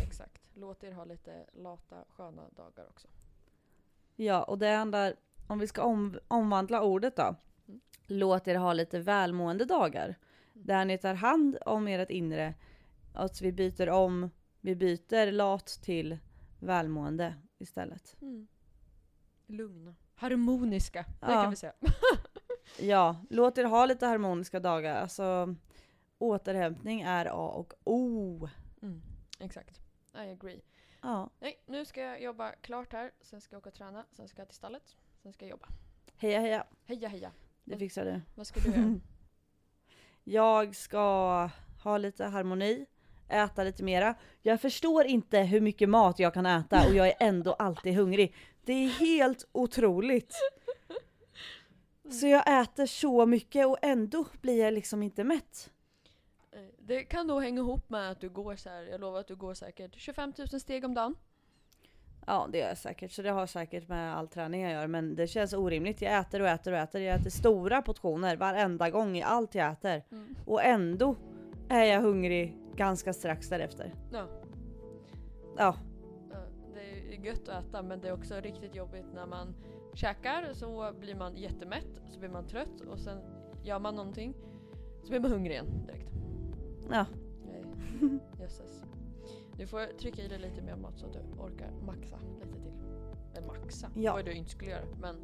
Exakt. Låt er ha lite lata, sköna dagar också. Ja, och det handlar, om vi ska om, omvandla ordet då. Mm. Låt er ha lite välmående dagar. Där ni tar hand om ert inre. Att vi byter om, vi byter lat till välmående istället. Mm. Lugna. Harmoniska, det Ja. kan vi säga. [LAUGHS] Ja, låt er ha lite harmoniska dagar. Alltså, återhämtning är A och O. Mm. Exakt. I agree. Ja, Nej, nu ska jag jobba klart här, sen ska jag åka och träna, sen ska jag till stallet, sen ska jag jobba. heja heja. Heja heja. Det fixar du. Vad ska du göra? [LAUGHS] Jag ska ha lite harmoni, äta lite mera. Jag förstår inte hur mycket mat jag kan äta och jag är ändå alltid hungrig. Det är helt otroligt. Så jag äter så mycket och ändå blir jag liksom inte mätt. Eh, det kan nog hänga ihop med att du går så här, jag lovar att du går säkert 25 000 steg om dagen. Ja det gör jag säkert, så det har säkert med all träning jag gör. Men det känns orimligt. Jag äter och äter och äter. Jag äter stora portioner varenda gång i allt jag äter. Mm. Och ändå är jag hungrig ganska strax därefter. Ja. Ja, Det är gött att äta men det är också riktigt jobbigt när man käkar så blir man jättemätt, så blir man trött och sen gör man någonting så blir man hungrig igen direkt. ja. Nej, [LAUGHS] jösses. Du får trycka i dig lite mer mat så att du orkar maxa lite till. Eller maxa, Ja. vad du inte skulle göra. Men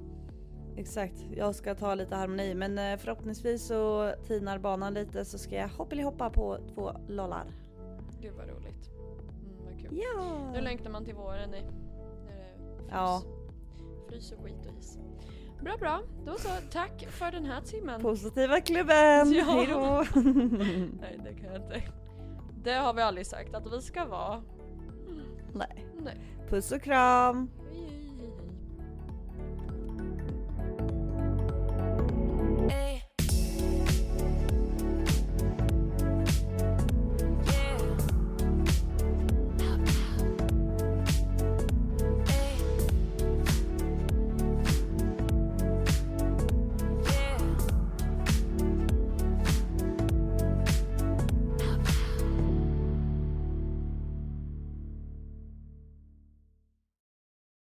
Exakt, jag ska ta lite harmoni men eh, förhoppningsvis så tinar banan lite så ska jag hoppeli-hoppa på två lollar. gud vad roligt. Mm, vad kul. Ja! Nu längtar man till våren i, när det frys, Ja. frys och skit och is. Bra bra, då så. Tack för den här timmen. Positiva klubben! [LAUGHS] Ja. Hejdå! Nej det kan jag inte. Det har vi aldrig sagt att vi ska vara. Nej. Nej. Puss och kram! Hey.